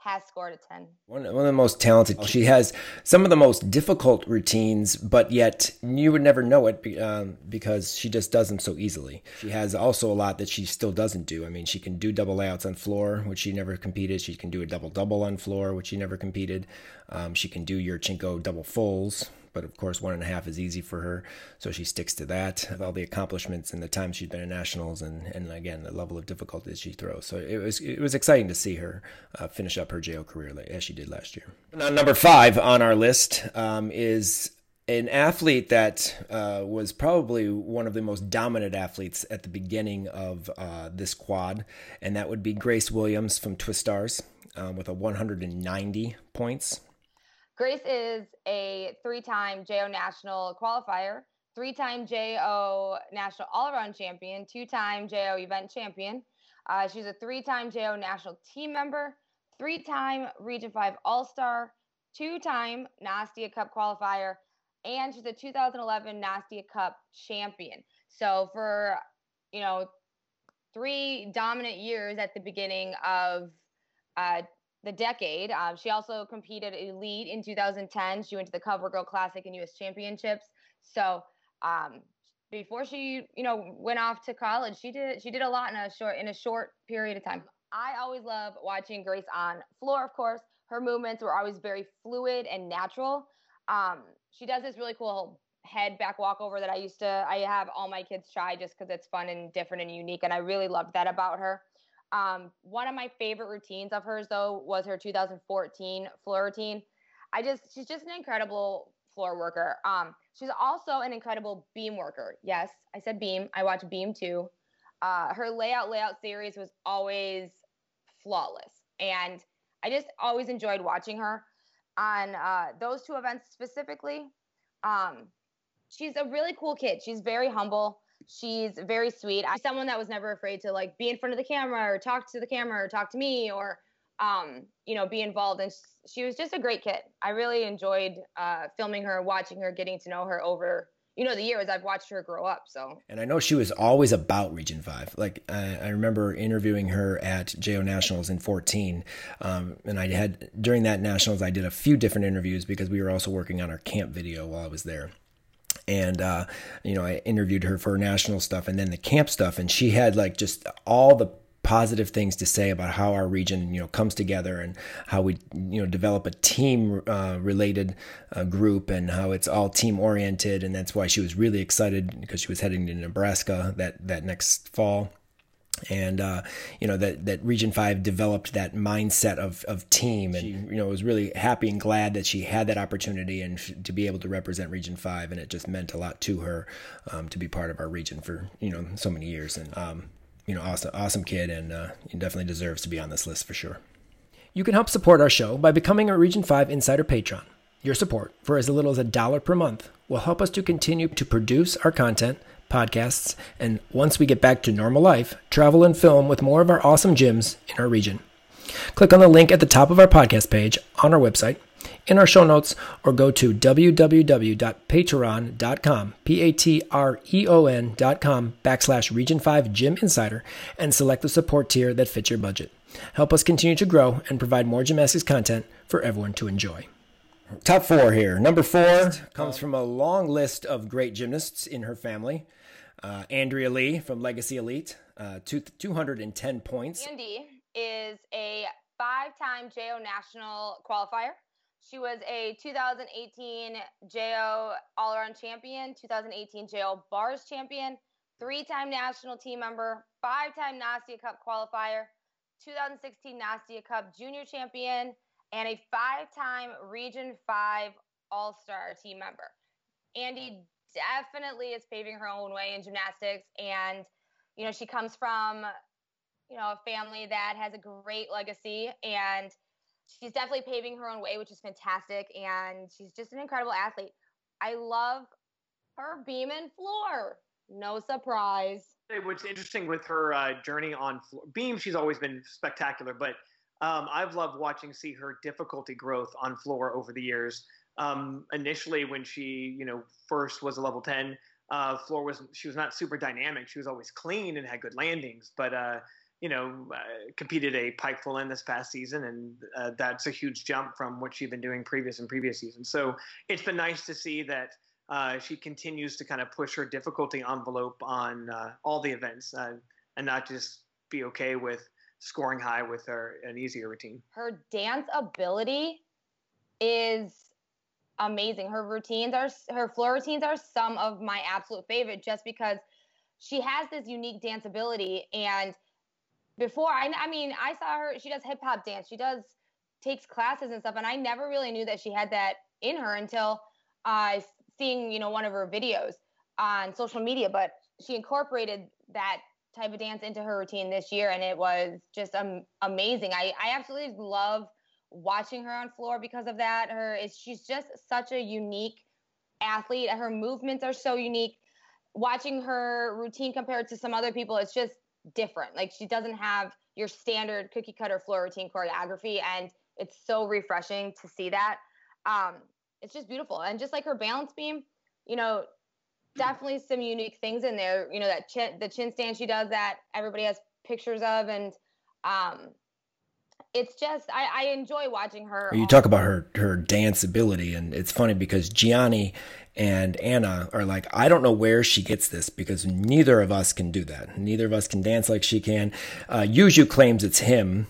[SPEAKER 1] has scored a 10.
[SPEAKER 3] One, one of the most talented. She has some of the most difficult routines, but yet you would never know it um, because she just does them so easily. She has also a lot that she still doesn't do. I mean, she can do double layouts on floor, which she never competed. She can do a double double on floor, which she never competed. Um, she can do Yurchenko double fulls, but of course one and a half is easy for her, so she sticks to that. All the accomplishments and the time she's been in nationals, and and again the level of difficulty she throws, so it was it was exciting to see her uh, finish up her JO career as she did last year. Now, number five on our list um, is an athlete that uh, was probably one of the most dominant athletes at the beginning of uh, this quad, and that would be Grace Williams from Twistars um, with a 190 points.
[SPEAKER 1] Grace is a three time JO national qualifier, three time JO national all around champion, two time JO event champion. Uh, she's a three time JO national team member, three time Region 5 All Star, two time Nastia Cup qualifier, and she's a 2011 Nastia Cup champion. So for, you know, three dominant years at the beginning of uh, the decade. Um, she also competed elite in 2010. She went to the CoverGirl Classic and U.S. Championships. So um, before she, you know, went off to college, she did she did a lot in a short in a short period of time. I always love watching Grace on floor. Of course, her movements were always very fluid and natural. Um, she does this really cool head back walkover that I used to I have all my kids try just because it's fun and different and unique, and I really loved that about her. Um, one of my favorite routines of hers, though, was her 2014 floor routine. I just, she's just an incredible floor worker. Um, she's also an incredible beam worker. Yes, I said beam. I watch beam too. Uh, her layout layout series was always flawless, and I just always enjoyed watching her on uh, those two events specifically. Um, she's a really cool kid. She's very humble. She's very sweet. Someone that was never afraid to like be in front of the camera or talk to the camera or talk to me or um, you know, be involved. And she was just a great kid. I really enjoyed uh, filming her, watching her, getting to know her over you know the years I've watched her grow up. So,
[SPEAKER 3] and I know she was always about Region Five. Like I, I remember interviewing her at JO Nationals in fourteen, um, and I had during that nationals I did a few different interviews because we were also working on our camp video while I was there and uh, you know I interviewed her for national stuff and then the camp stuff, and she had like just all the positive things to say about how our region you know comes together and how we you know develop a team uh, related uh, group and how it's all team oriented and that's why she was really excited because she was heading to Nebraska that that next fall and uh, you know that that Region Five developed that mindset of of team, and you know was really happy and glad that she had that opportunity and to be able to represent Region Five, and it just meant a lot to her um, to be part of our region for you know so many years, and um, you know awesome awesome kid, and uh, definitely deserves to be on this list for sure. You can help support our show by becoming a Region Five Insider patron. Your support, for as little as a dollar per month, will help us to continue to produce our content podcasts, and once we get back to normal life, travel and film with more of our awesome gyms in our region. Click on the link at the top of our podcast page on our website, in our show notes, or go to www.patreon.com, P-A-T-R-E-O-N dot com backslash Region 5 Gym Insider and select the support tier that fits your budget. Help us continue to grow and provide more gymnastics content for everyone to enjoy. Top four here. Number four comes from a long list of great gymnasts in her family. Uh, Andrea Lee from Legacy Elite, uh, two, 210 points.
[SPEAKER 1] Andy is a five time JO national qualifier. She was a 2018 JO all around champion, 2018 JO bars champion, three time national team member, five time Nastia Cup qualifier, 2016 Nastia Cup junior champion, and a five time Region 5 All Star team member. Andy definitely is paving her own way in gymnastics. And, you know, she comes from, you know, a family that has a great legacy and she's definitely paving her own way, which is fantastic. And she's just an incredible athlete. I love her beam and floor. No surprise.
[SPEAKER 4] What's interesting with her uh, journey on floor, beam, she's always been spectacular, but um, I've loved watching see her difficulty growth on floor over the years. Um, initially, when she you know first was a level ten, uh, floor was she was not super dynamic. She was always clean and had good landings, but uh, you know uh, competed a pike full in this past season, and uh, that's a huge jump from what she'd been doing previous and previous seasons. So it's been nice to see that. Uh, she continues to kind of push her difficulty envelope on uh, all the events and not just be okay with scoring high with her an easier routine.
[SPEAKER 1] Her dance ability is amazing. Her routines are her floor routines are some of my absolute favorite just because she has this unique dance ability and before I I mean I saw her she does hip hop dance. She does takes classes and stuff and I never really knew that she had that in her until uh seeing, you know, one of her videos on social media, but she incorporated that type of dance into her routine this year, and it was just um, amazing. I, I absolutely love watching her on floor because of that. Her is she's just such a unique athlete. Her movements are so unique. Watching her routine compared to some other people, it's just different. Like she doesn't have your standard cookie cutter floor routine choreography, and it's so refreshing to see that. Um, it's just beautiful, and just like her balance beam, you know, definitely some unique things in there. You know, that chin, the chin stand she does that everybody has pictures of, and um, it's just I, I enjoy watching her.
[SPEAKER 3] You talk about her her dance ability, and it's funny because Gianni and Anna are like, I don't know where she gets this because neither of us can do that. Neither of us can dance like she can. Uh, Yuju claims it's him.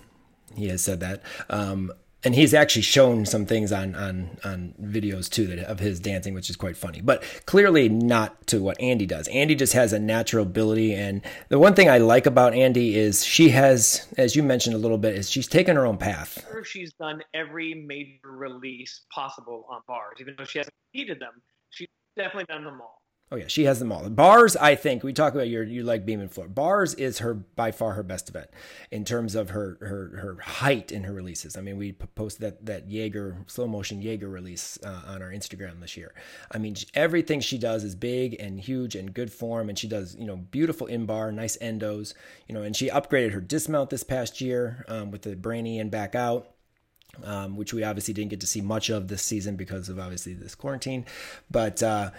[SPEAKER 3] He has said that. Um, and he's actually shown some things on on on videos too that of his dancing, which is quite funny. But clearly not to what Andy does. Andy just has a natural ability, and the one thing I like about Andy is she has, as you mentioned a little bit, is she's taken her own path.
[SPEAKER 4] She's done every major release possible on bars, even though she hasn't competed them. She's definitely done them all.
[SPEAKER 3] Oh yeah, she has them all. Bars, I think we talk about your you like beam and floor. Bars is her by far her best event in terms of her her her height in her releases. I mean, we posted that that Jaeger slow motion Jaeger release uh, on our Instagram this year. I mean, everything she does is big and huge and good form, and she does you know beautiful in bar, nice endos, you know, and she upgraded her dismount this past year um, with the brainy and back out. Um, which we obviously didn't get to see much of this season because of obviously this quarantine. But uh,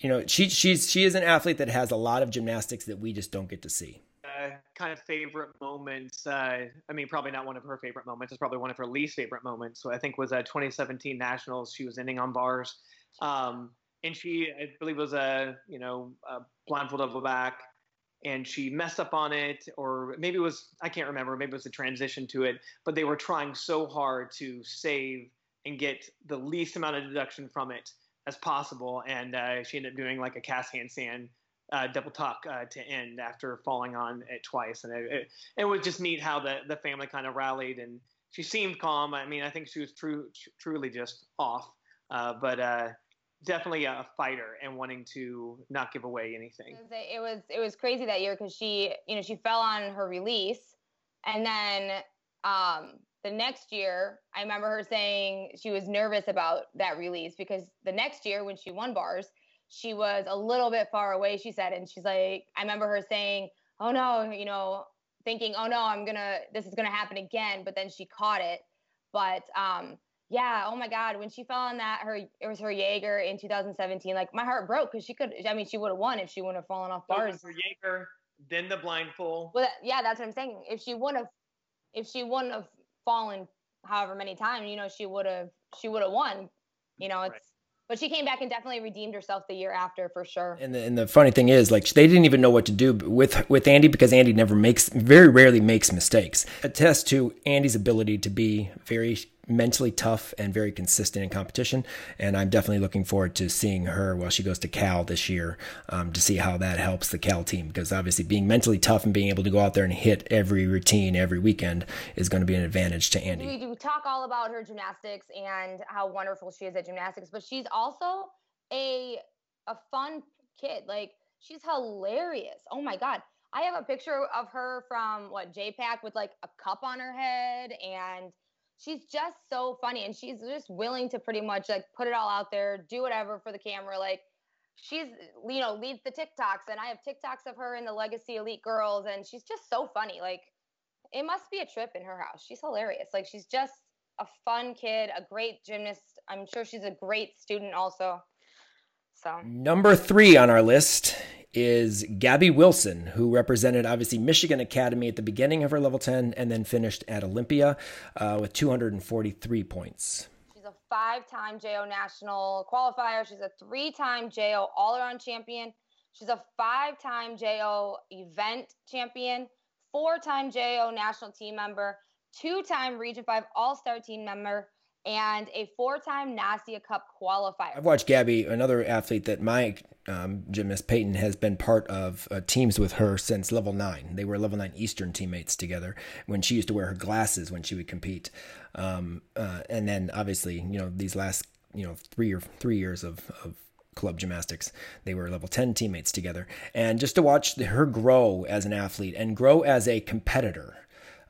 [SPEAKER 3] you know, she she's she is an athlete that has a lot of gymnastics that we just don't get to see.
[SPEAKER 4] Uh, kind of favorite moments. Uh, I mean, probably not one of her favorite moments. It's probably one of her least favorite moments. So I think was a 2017 Nationals. She was ending on bars, um, and she I believe was a you know a blindfold over back, and she messed up on it, or maybe it was I can't remember. Maybe it was a transition to it, but they were trying so hard to save and get the least amount of deduction from it as possible, and uh, she ended up doing like a cast handstand uh, double tuck uh, to end after falling on it twice, and it, it, it was just neat how the the family kind of rallied and she seemed calm. I mean, I think she was true, tr- truly just off, uh, but uh, definitely a fighter and wanting to not give away anything.
[SPEAKER 1] It was it was crazy that year because she you know she fell on her release, and then um, the next year I remember her saying she was nervous about that release because the next year when she won bars she was a little bit far away, she said. And she's like, I remember her saying, Oh no, you know, thinking, Oh no, I'm gonna, this is gonna happen again. But then she caught it. But um, yeah, oh my God, when she fell on that, her, it was her Jaeger in 2017. Like my heart broke because she could, I mean, she would have won if she wouldn't have fallen off bars.
[SPEAKER 4] Her Jaeger, then the blindfold.
[SPEAKER 1] Well, yeah, that's what I'm saying. If she wouldn't have, if she wouldn't have fallen however many times, you know, she would have, she would have won. You know, it's, right but she came back and definitely redeemed herself the year after for sure.
[SPEAKER 3] And the, and the funny thing is, like they didn't even know what to do with with Andy because Andy never makes, very rarely makes mistakes. Attest to Andy's ability to be very mentally tough and very consistent in competition. And I'm definitely looking forward to seeing her while she goes to Cal this year um, to see how that helps the Cal team. Because obviously, being mentally tough and being able to go out there and hit every routine every weekend is going to be an advantage to Andy.
[SPEAKER 1] We do talk all about her gymnastics and how wonderful she is at gymnastics, but she's also a a fun kid. Like she's hilarious. Oh my god. I have a picture of her from what JPAC with like a cup on her head and she's just so funny and she's just willing to pretty much like put it all out there, do whatever for the camera. Like she's you know leads the TikToks and I have TikToks of her in the Legacy Elite Girls and she's just so funny. Like it must be a trip in her house. She's hilarious. Like she's just a fun kid, a great gymnast. I'm sure she's a great student also. So
[SPEAKER 3] number three on our list is Gabby Wilson, who represented obviously Michigan Academy at the beginning of her level 10 and then finished at Olympia uh, with 243 points.
[SPEAKER 1] She's a five time JO national qualifier. She's a three time JO all around champion. She's a five time JO event champion, four time JO national team member, two time Region 5 All Star team member, and a four time Nastia Cup qualifier.
[SPEAKER 3] I've watched Gabby, another athlete that my um, gymnast Peyton has been part of uh, teams with her since level nine. They were level nine Eastern teammates together when she used to wear her glasses when she would compete. Um, uh, and then obviously, you know, these last, you know, three or three years of, of club gymnastics. They were level 10 teammates together. And just to watch her grow as an athlete and grow as a competitor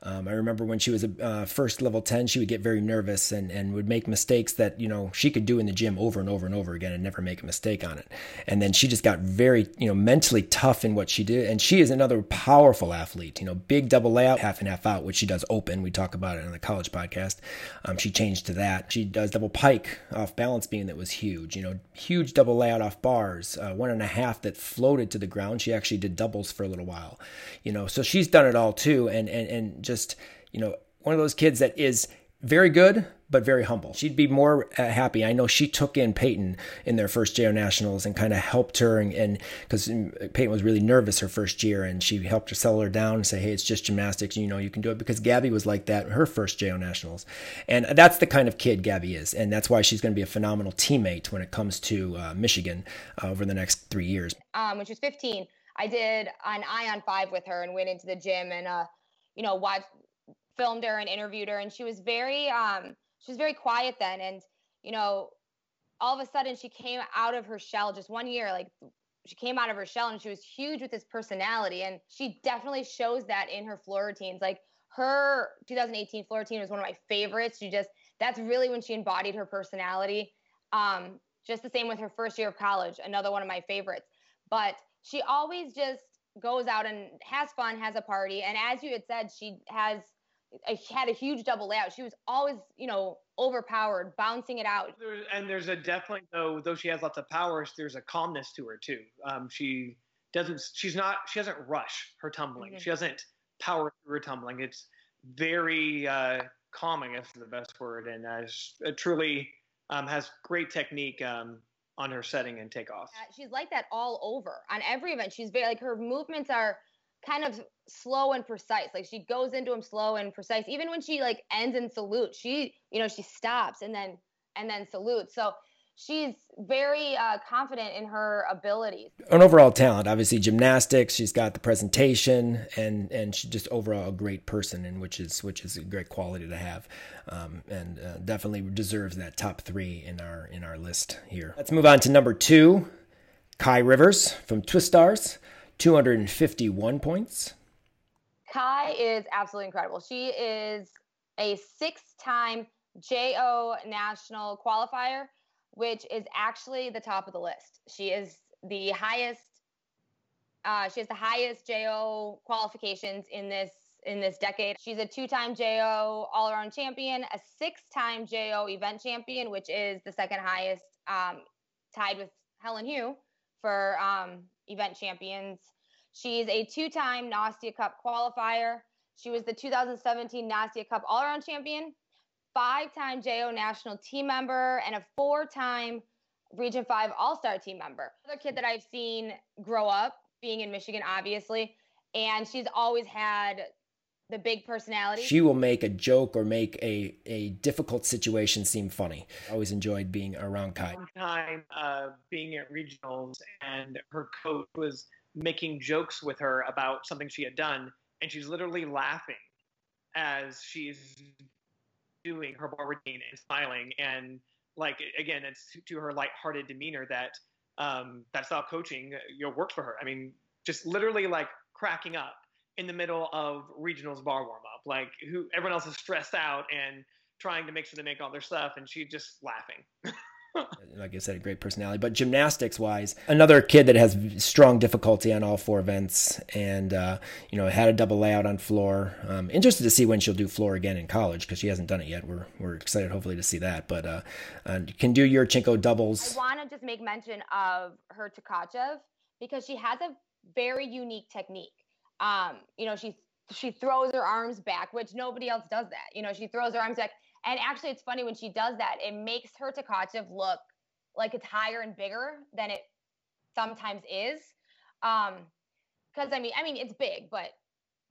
[SPEAKER 3] um, I remember when she was a uh, first level 10, she would get very nervous and, and would make mistakes that, you know, she could do in the gym over and over and over again and never make a mistake on it. And then she just got very, you know, mentally tough in what she did. And she is another powerful athlete, you know, big double layout, half and half out, which she does open. We talk about it on the college podcast. Um, she changed to that. She does double pike off balance beam that was huge, you know, huge double layout off bars, uh, one and a half that floated to the ground. She actually did doubles for a little while, you know, so she's done it all too. And, and, and just, you know, one of those kids that is very good, but very humble. She'd be more uh, happy. I know she took in Peyton in their first JO Nationals and kind of helped her. And because Peyton was really nervous her first year, and she helped her settle her down and say, hey, it's just gymnastics. You know, you can do it because Gabby was like that her first JO Nationals. And that's the kind of kid Gabby is. And that's why she's going to be a phenomenal teammate when it comes to uh, Michigan uh, over the next three years.
[SPEAKER 1] Um, when she was 15, I did an Ion 5 with her and went into the gym and, uh, you know, watched filmed her and interviewed her and she was very um she was very quiet then and you know all of a sudden she came out of her shell just one year like she came out of her shell and she was huge with this personality and she definitely shows that in her floor routines. Like her 2018 floor routine was one of my favorites. She just that's really when she embodied her personality. Um just the same with her first year of college another one of my favorites. But she always just goes out and has fun has a party and as you had said she has I had a huge double layout. She was always, you know, overpowered, bouncing it out.
[SPEAKER 4] and there's a definitely though though she has lots of powers, there's a calmness to her too. Um, she doesn't. She's not. She doesn't rush her tumbling. Mm-hmm. She doesn't power through her tumbling. It's very uh, calming. If the best word, and uh, truly um, has great technique. Um, on her setting and takeoff.
[SPEAKER 1] She's like that all over on every event. She's very like her movements are kind of slow and precise. Like she goes into them slow and precise. Even when she like ends and salutes, she, you know, she stops and then and then salutes. So she's very uh, confident in her abilities.
[SPEAKER 3] An overall talent, obviously gymnastics. She's got the presentation, and and she's just overall a great person, and which is which is a great quality to have, um, and uh, definitely deserves that top three in our in our list here. Let's move on to number two, Kai Rivers from Twistars, two hundred and fifty one points.
[SPEAKER 1] Kai is absolutely incredible. She is a six time JO national qualifier which is actually the top of the list. She is the highest. Uh, she has the highest JO qualifications in this in this decade. She's a two-time JO all-around champion, a six-time JO event champion, which is the second highest, um, tied with Helen Hu for um, event champions. She's a two-time Nastia Cup qualifier. She was the 2017 Nastia Cup all-around champion, five time JO national team member and a four time Region 5 All Star team member. Another kid that I've seen grow up being in Michigan, obviously, and she's always had the big personality.
[SPEAKER 3] She will make a joke or make a, a difficult situation seem funny. I always enjoyed being around Kai.
[SPEAKER 4] One time uh, being at regionals, and her coach was making jokes with her about something she had done, and she's literally laughing as she's doing her bar routine and smiling and like again it's to her light-hearted demeanor that um, that style coaching you know worked for her. I mean just literally like cracking up in the middle of regionals bar warm up like who everyone else is stressed out and trying to make sure they make all their stuff and she just laughing
[SPEAKER 3] like I said, a great personality. But gymnastics wise, another kid that has strong difficulty on all four events, and uh, you know had a double layout on floor. Um, interested to see when she'll do floor again in college because she hasn't done it yet. We're we're excited, hopefully, to see that. But uh, uh, can do Yurchenko doubles.
[SPEAKER 1] I want to just make mention of her Tkachev because she has a very unique technique. Um, you know, she she throws her arms back, which nobody else does that. You know, she throws her arms back and actually, it's funny when she does that, it makes her Tkachev look like it's higher and bigger than it sometimes is. Um, because I mean, I mean, it's big, but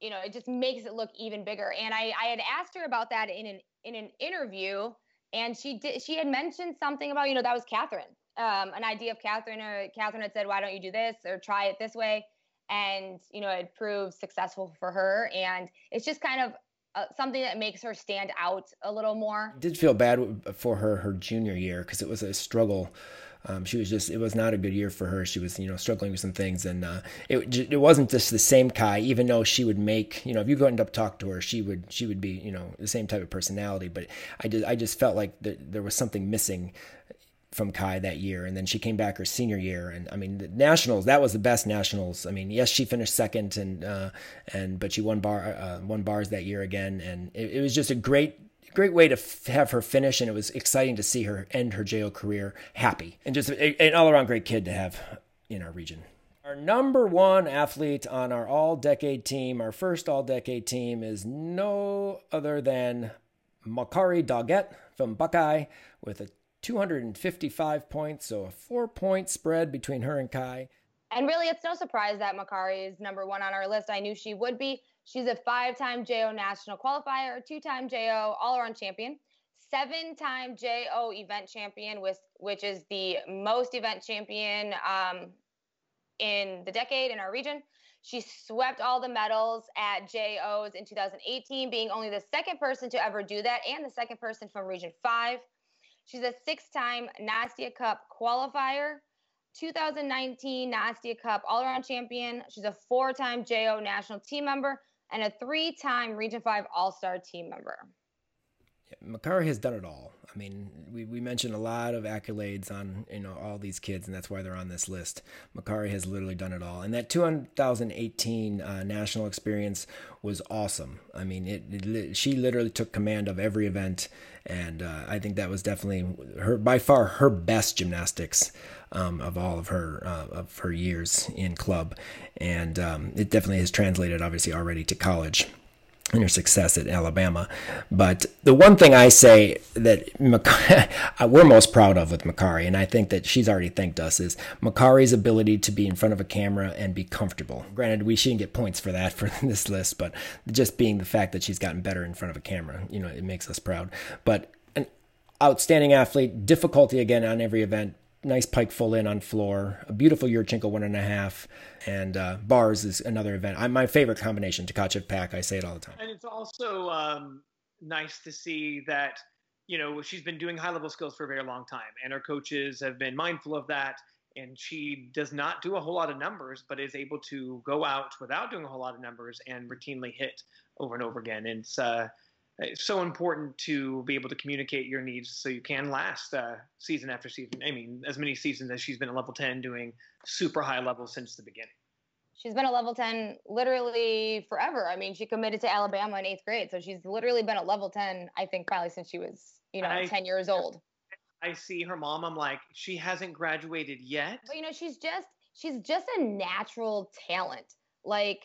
[SPEAKER 1] you know, it just makes it look even bigger. And I, I had asked her about that in an in an interview, and she did. She had mentioned something about you know that was Catherine, um, an idea of Catherine. Or Catherine had said, "Why don't you do this or try it this way?" And you know, it proved successful for her. And it's just kind of uh, something that makes her stand out a little more.
[SPEAKER 3] Did feel bad for her her junior year because it was a struggle. Um, she was just it was not a good year for her. She was you know struggling with some things, and uh, it it wasn't just the same Kai. Even though she would make you know if you go end up talk to her, she would she would be you know the same type of personality. But I just I just felt like there was something missing from Kai that year, and then she came back her senior year, and I mean the nationals that was the best nationals. I mean, yes, she finished second, and uh, and but she won bar uh, won bars that year again, and it, it was just a great great way to f- have her finish, and it was exciting to see her end her JO career happy, and just a, an all around great kid to have in our region. Our number one athlete on our all decade team, our first all decade team, is no other than Makarri Doggette from Buckeye with a 255 points, so a four point spread between her and Kai.
[SPEAKER 1] And really, it's no surprise that Makarri is number one on our list. I knew she would be. She's a five time JO national qualifier, two time JO all around champion, seven time JO event champion, which is the most event champion um, in the decade in our region. She swept all the medals at JOs in 2018, being only the second person to ever do that and the second person from Region 5. She's a six time Nastia Cup qualifier, 2019 Nastia Cup all around champion. She's a four time JO national team member and a three time Region 5 All Star team member.
[SPEAKER 3] Yeah, Makarri has done it all. I mean, we, we mentioned a lot of accolades on you know all these kids, and that's why they're on this list. Makarri has literally done it all, and that 2018 uh, national experience was awesome. I mean, it, it, she literally took command of every event, and uh, I think that was definitely her by far her best gymnastics um, of all of her uh, of her years in club, and um, it definitely has translated obviously already to college and her success at Alabama. But the one thing I say that we're most proud of with Makarri, and I think that she's already thanked us, is Makarri's ability to be in front of a camera and be comfortable. Granted, we shouldn't get points for that for this list, but just being the fact that she's gotten better in front of a camera, you know, it makes us proud. But an outstanding athlete, difficulty again on every event. Nice pike full in on floor, a beautiful Yurchenko one and a half, and uh, bars is another event. I'm my favorite combination, Tkachev Pak. I say it all the time.
[SPEAKER 4] And it's also um, nice to see that you know she's been doing high level skills for a very long time, and her coaches have been mindful of that. And she does not do a whole lot of numbers, but is able to go out without doing a whole lot of numbers and routinely hit over and over again. And it's uh, it's so important to be able to communicate your needs so you can last uh, season after season. I mean, as many seasons as she's been a level 10 doing super high level since the beginning.
[SPEAKER 1] She's been a level 10 literally forever. I mean, she committed to Alabama in eighth grade. So she's literally been a level 10, I think, probably since she was, you know, I, 10 years old.
[SPEAKER 4] I see her mom. I'm like, she hasn't graduated yet.
[SPEAKER 1] But, you know, she's just, she's just a natural talent. Like,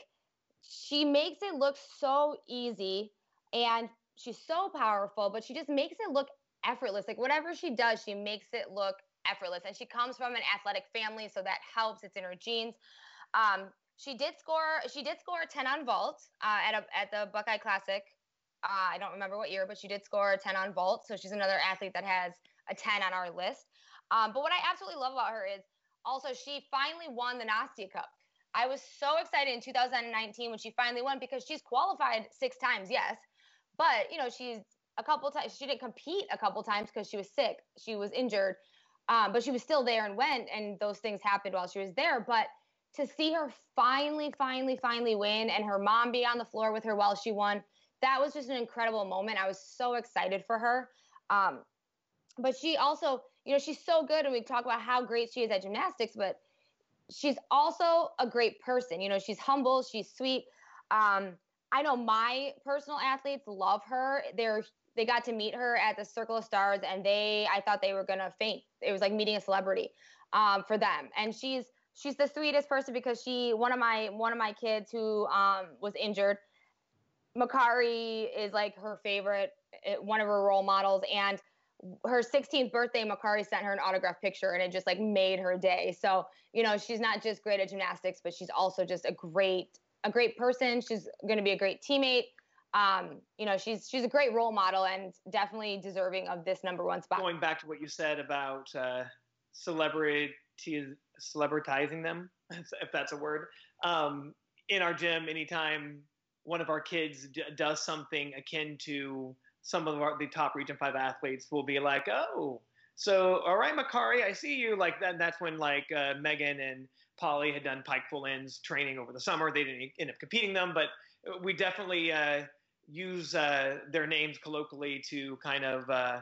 [SPEAKER 1] she makes it look so easy and she's so powerful, but she just makes it look effortless. Like whatever she does, she makes it look effortless. And she comes from an athletic family, so that helps. It's in her genes. Um, she did score. She did score a 10 on vault uh, at a, at the Buckeye Classic. Uh, I don't remember what year, but she did score a 10 on vault. So she's another athlete that has a 10 on our list. Um, but what I absolutely love about her is also she finally won the Nastia Cup. I was so excited in 2019 when she finally won because she's qualified six times, yes, but you know, she's a couple times. She didn't compete a couple times because she was sick. She was injured, um, but she was still there and went. And those things happened while she was there. But to see her finally, finally, finally win, and her mom be on the floor with her while she won, that was just an incredible moment. I was so excited for her. Um, but she also, you know, she's so good, and we talk about how great she is at gymnastics, but she's also a great person. You know, she's humble, she's sweet. Um, I know my personal athletes love her. They're they got to meet her at the Circle of Stars, and they I thought they were gonna faint. It was like meeting a celebrity um, for them. And she's she's the sweetest person because she one of my one of my kids who um, was injured. Makarri is like her favorite, eh, one of her role models, and her 16th birthday, Makarri sent her an autograph picture, and it just like made her day. So you know, she's not just great at gymnastics, but she's also just a great a great person. She's going to be a great teammate. Um, you know, she's she's a great role model and definitely deserving of this number one spot.
[SPEAKER 4] Going back to what you said about uh, celebrity celebritizing them, if that's a word, um, in our gym, anytime one of our kids d- does something akin to some of our, the top Region Five athletes, will be like, "Oh, so all right, Makarri, I see you." Like that. That's when like uh, Megan and Polly had done pike full ins training over the summer. They didn't end up competing them, but we definitely uh, use uh, their names colloquially to kind of uh,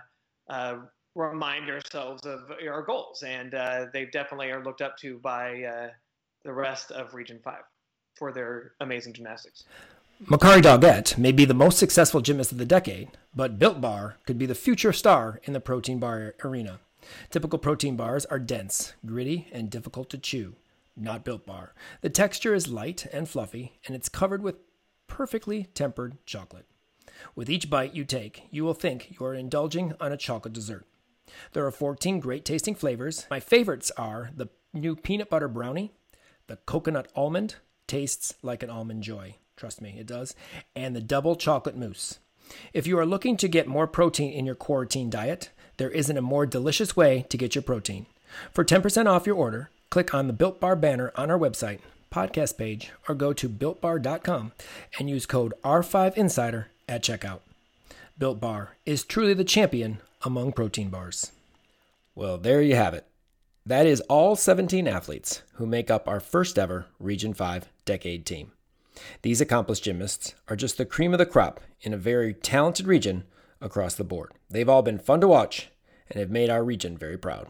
[SPEAKER 4] uh remind ourselves of our goals. And uh, they definitely are looked up to by uh, the rest of Region 5 for their amazing gymnastics.
[SPEAKER 3] Makarri Doggette may be the most successful gymnast of the decade, but Built Bar could be the future star in the protein bar arena. Typical protein bars are dense, gritty, and difficult to chew not built bar. The texture is light and fluffy, and it's covered with perfectly tempered chocolate. With each bite you take, you will think you are indulging on a chocolate dessert. There are 14 great tasting flavors. My favorites are the new peanut butter brownie, the coconut almond, tastes like an almond joy. Trust me, it does. And the double chocolate mousse. If you are looking to get more protein in your quarantine diet, there isn't a more delicious way to get your protein. For 10% off your order, click on the Built Bar banner on our website, podcast page, or go to builtbar.com and use code R5Insider at checkout. Built Bar is truly the champion among protein bars. Well, there you have it. That is all 17 athletes who make up our first ever Region 5 decade team. These accomplished gymnasts are just the cream of the crop in a very talented region across the board. They've all been fun to watch and have made our region very proud.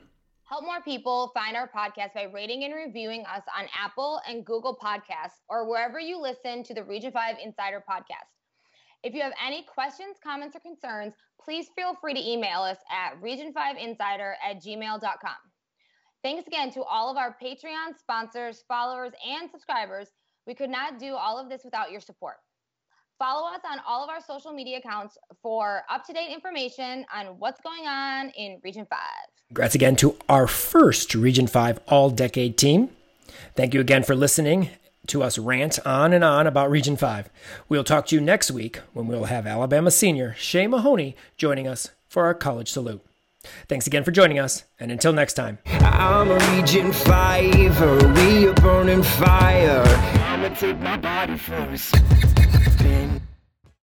[SPEAKER 1] Help more people find our podcast by rating and reviewing us on Apple and Google Podcasts or wherever you listen to the Region 5 Insider podcast. If you have any questions, comments, or concerns, please feel free to email us at region5insider at gmail.com. Thanks again to all of our Patreon sponsors, followers, and subscribers. We could not do all of this without your support. Follow us on all of our social media accounts for up to date information on what's going on in Region 5.
[SPEAKER 3] Congrats again to our first Region 5 All Decade team. Thank you again for listening to us rant on and on about Region 5. We'll talk to you next week when we'll have Alabama senior Shea Mahoney joining us for our college salute. Thanks again for joining us, and until next time.
[SPEAKER 2] I'm a Region 5, we are burning fire. Take my body a spin.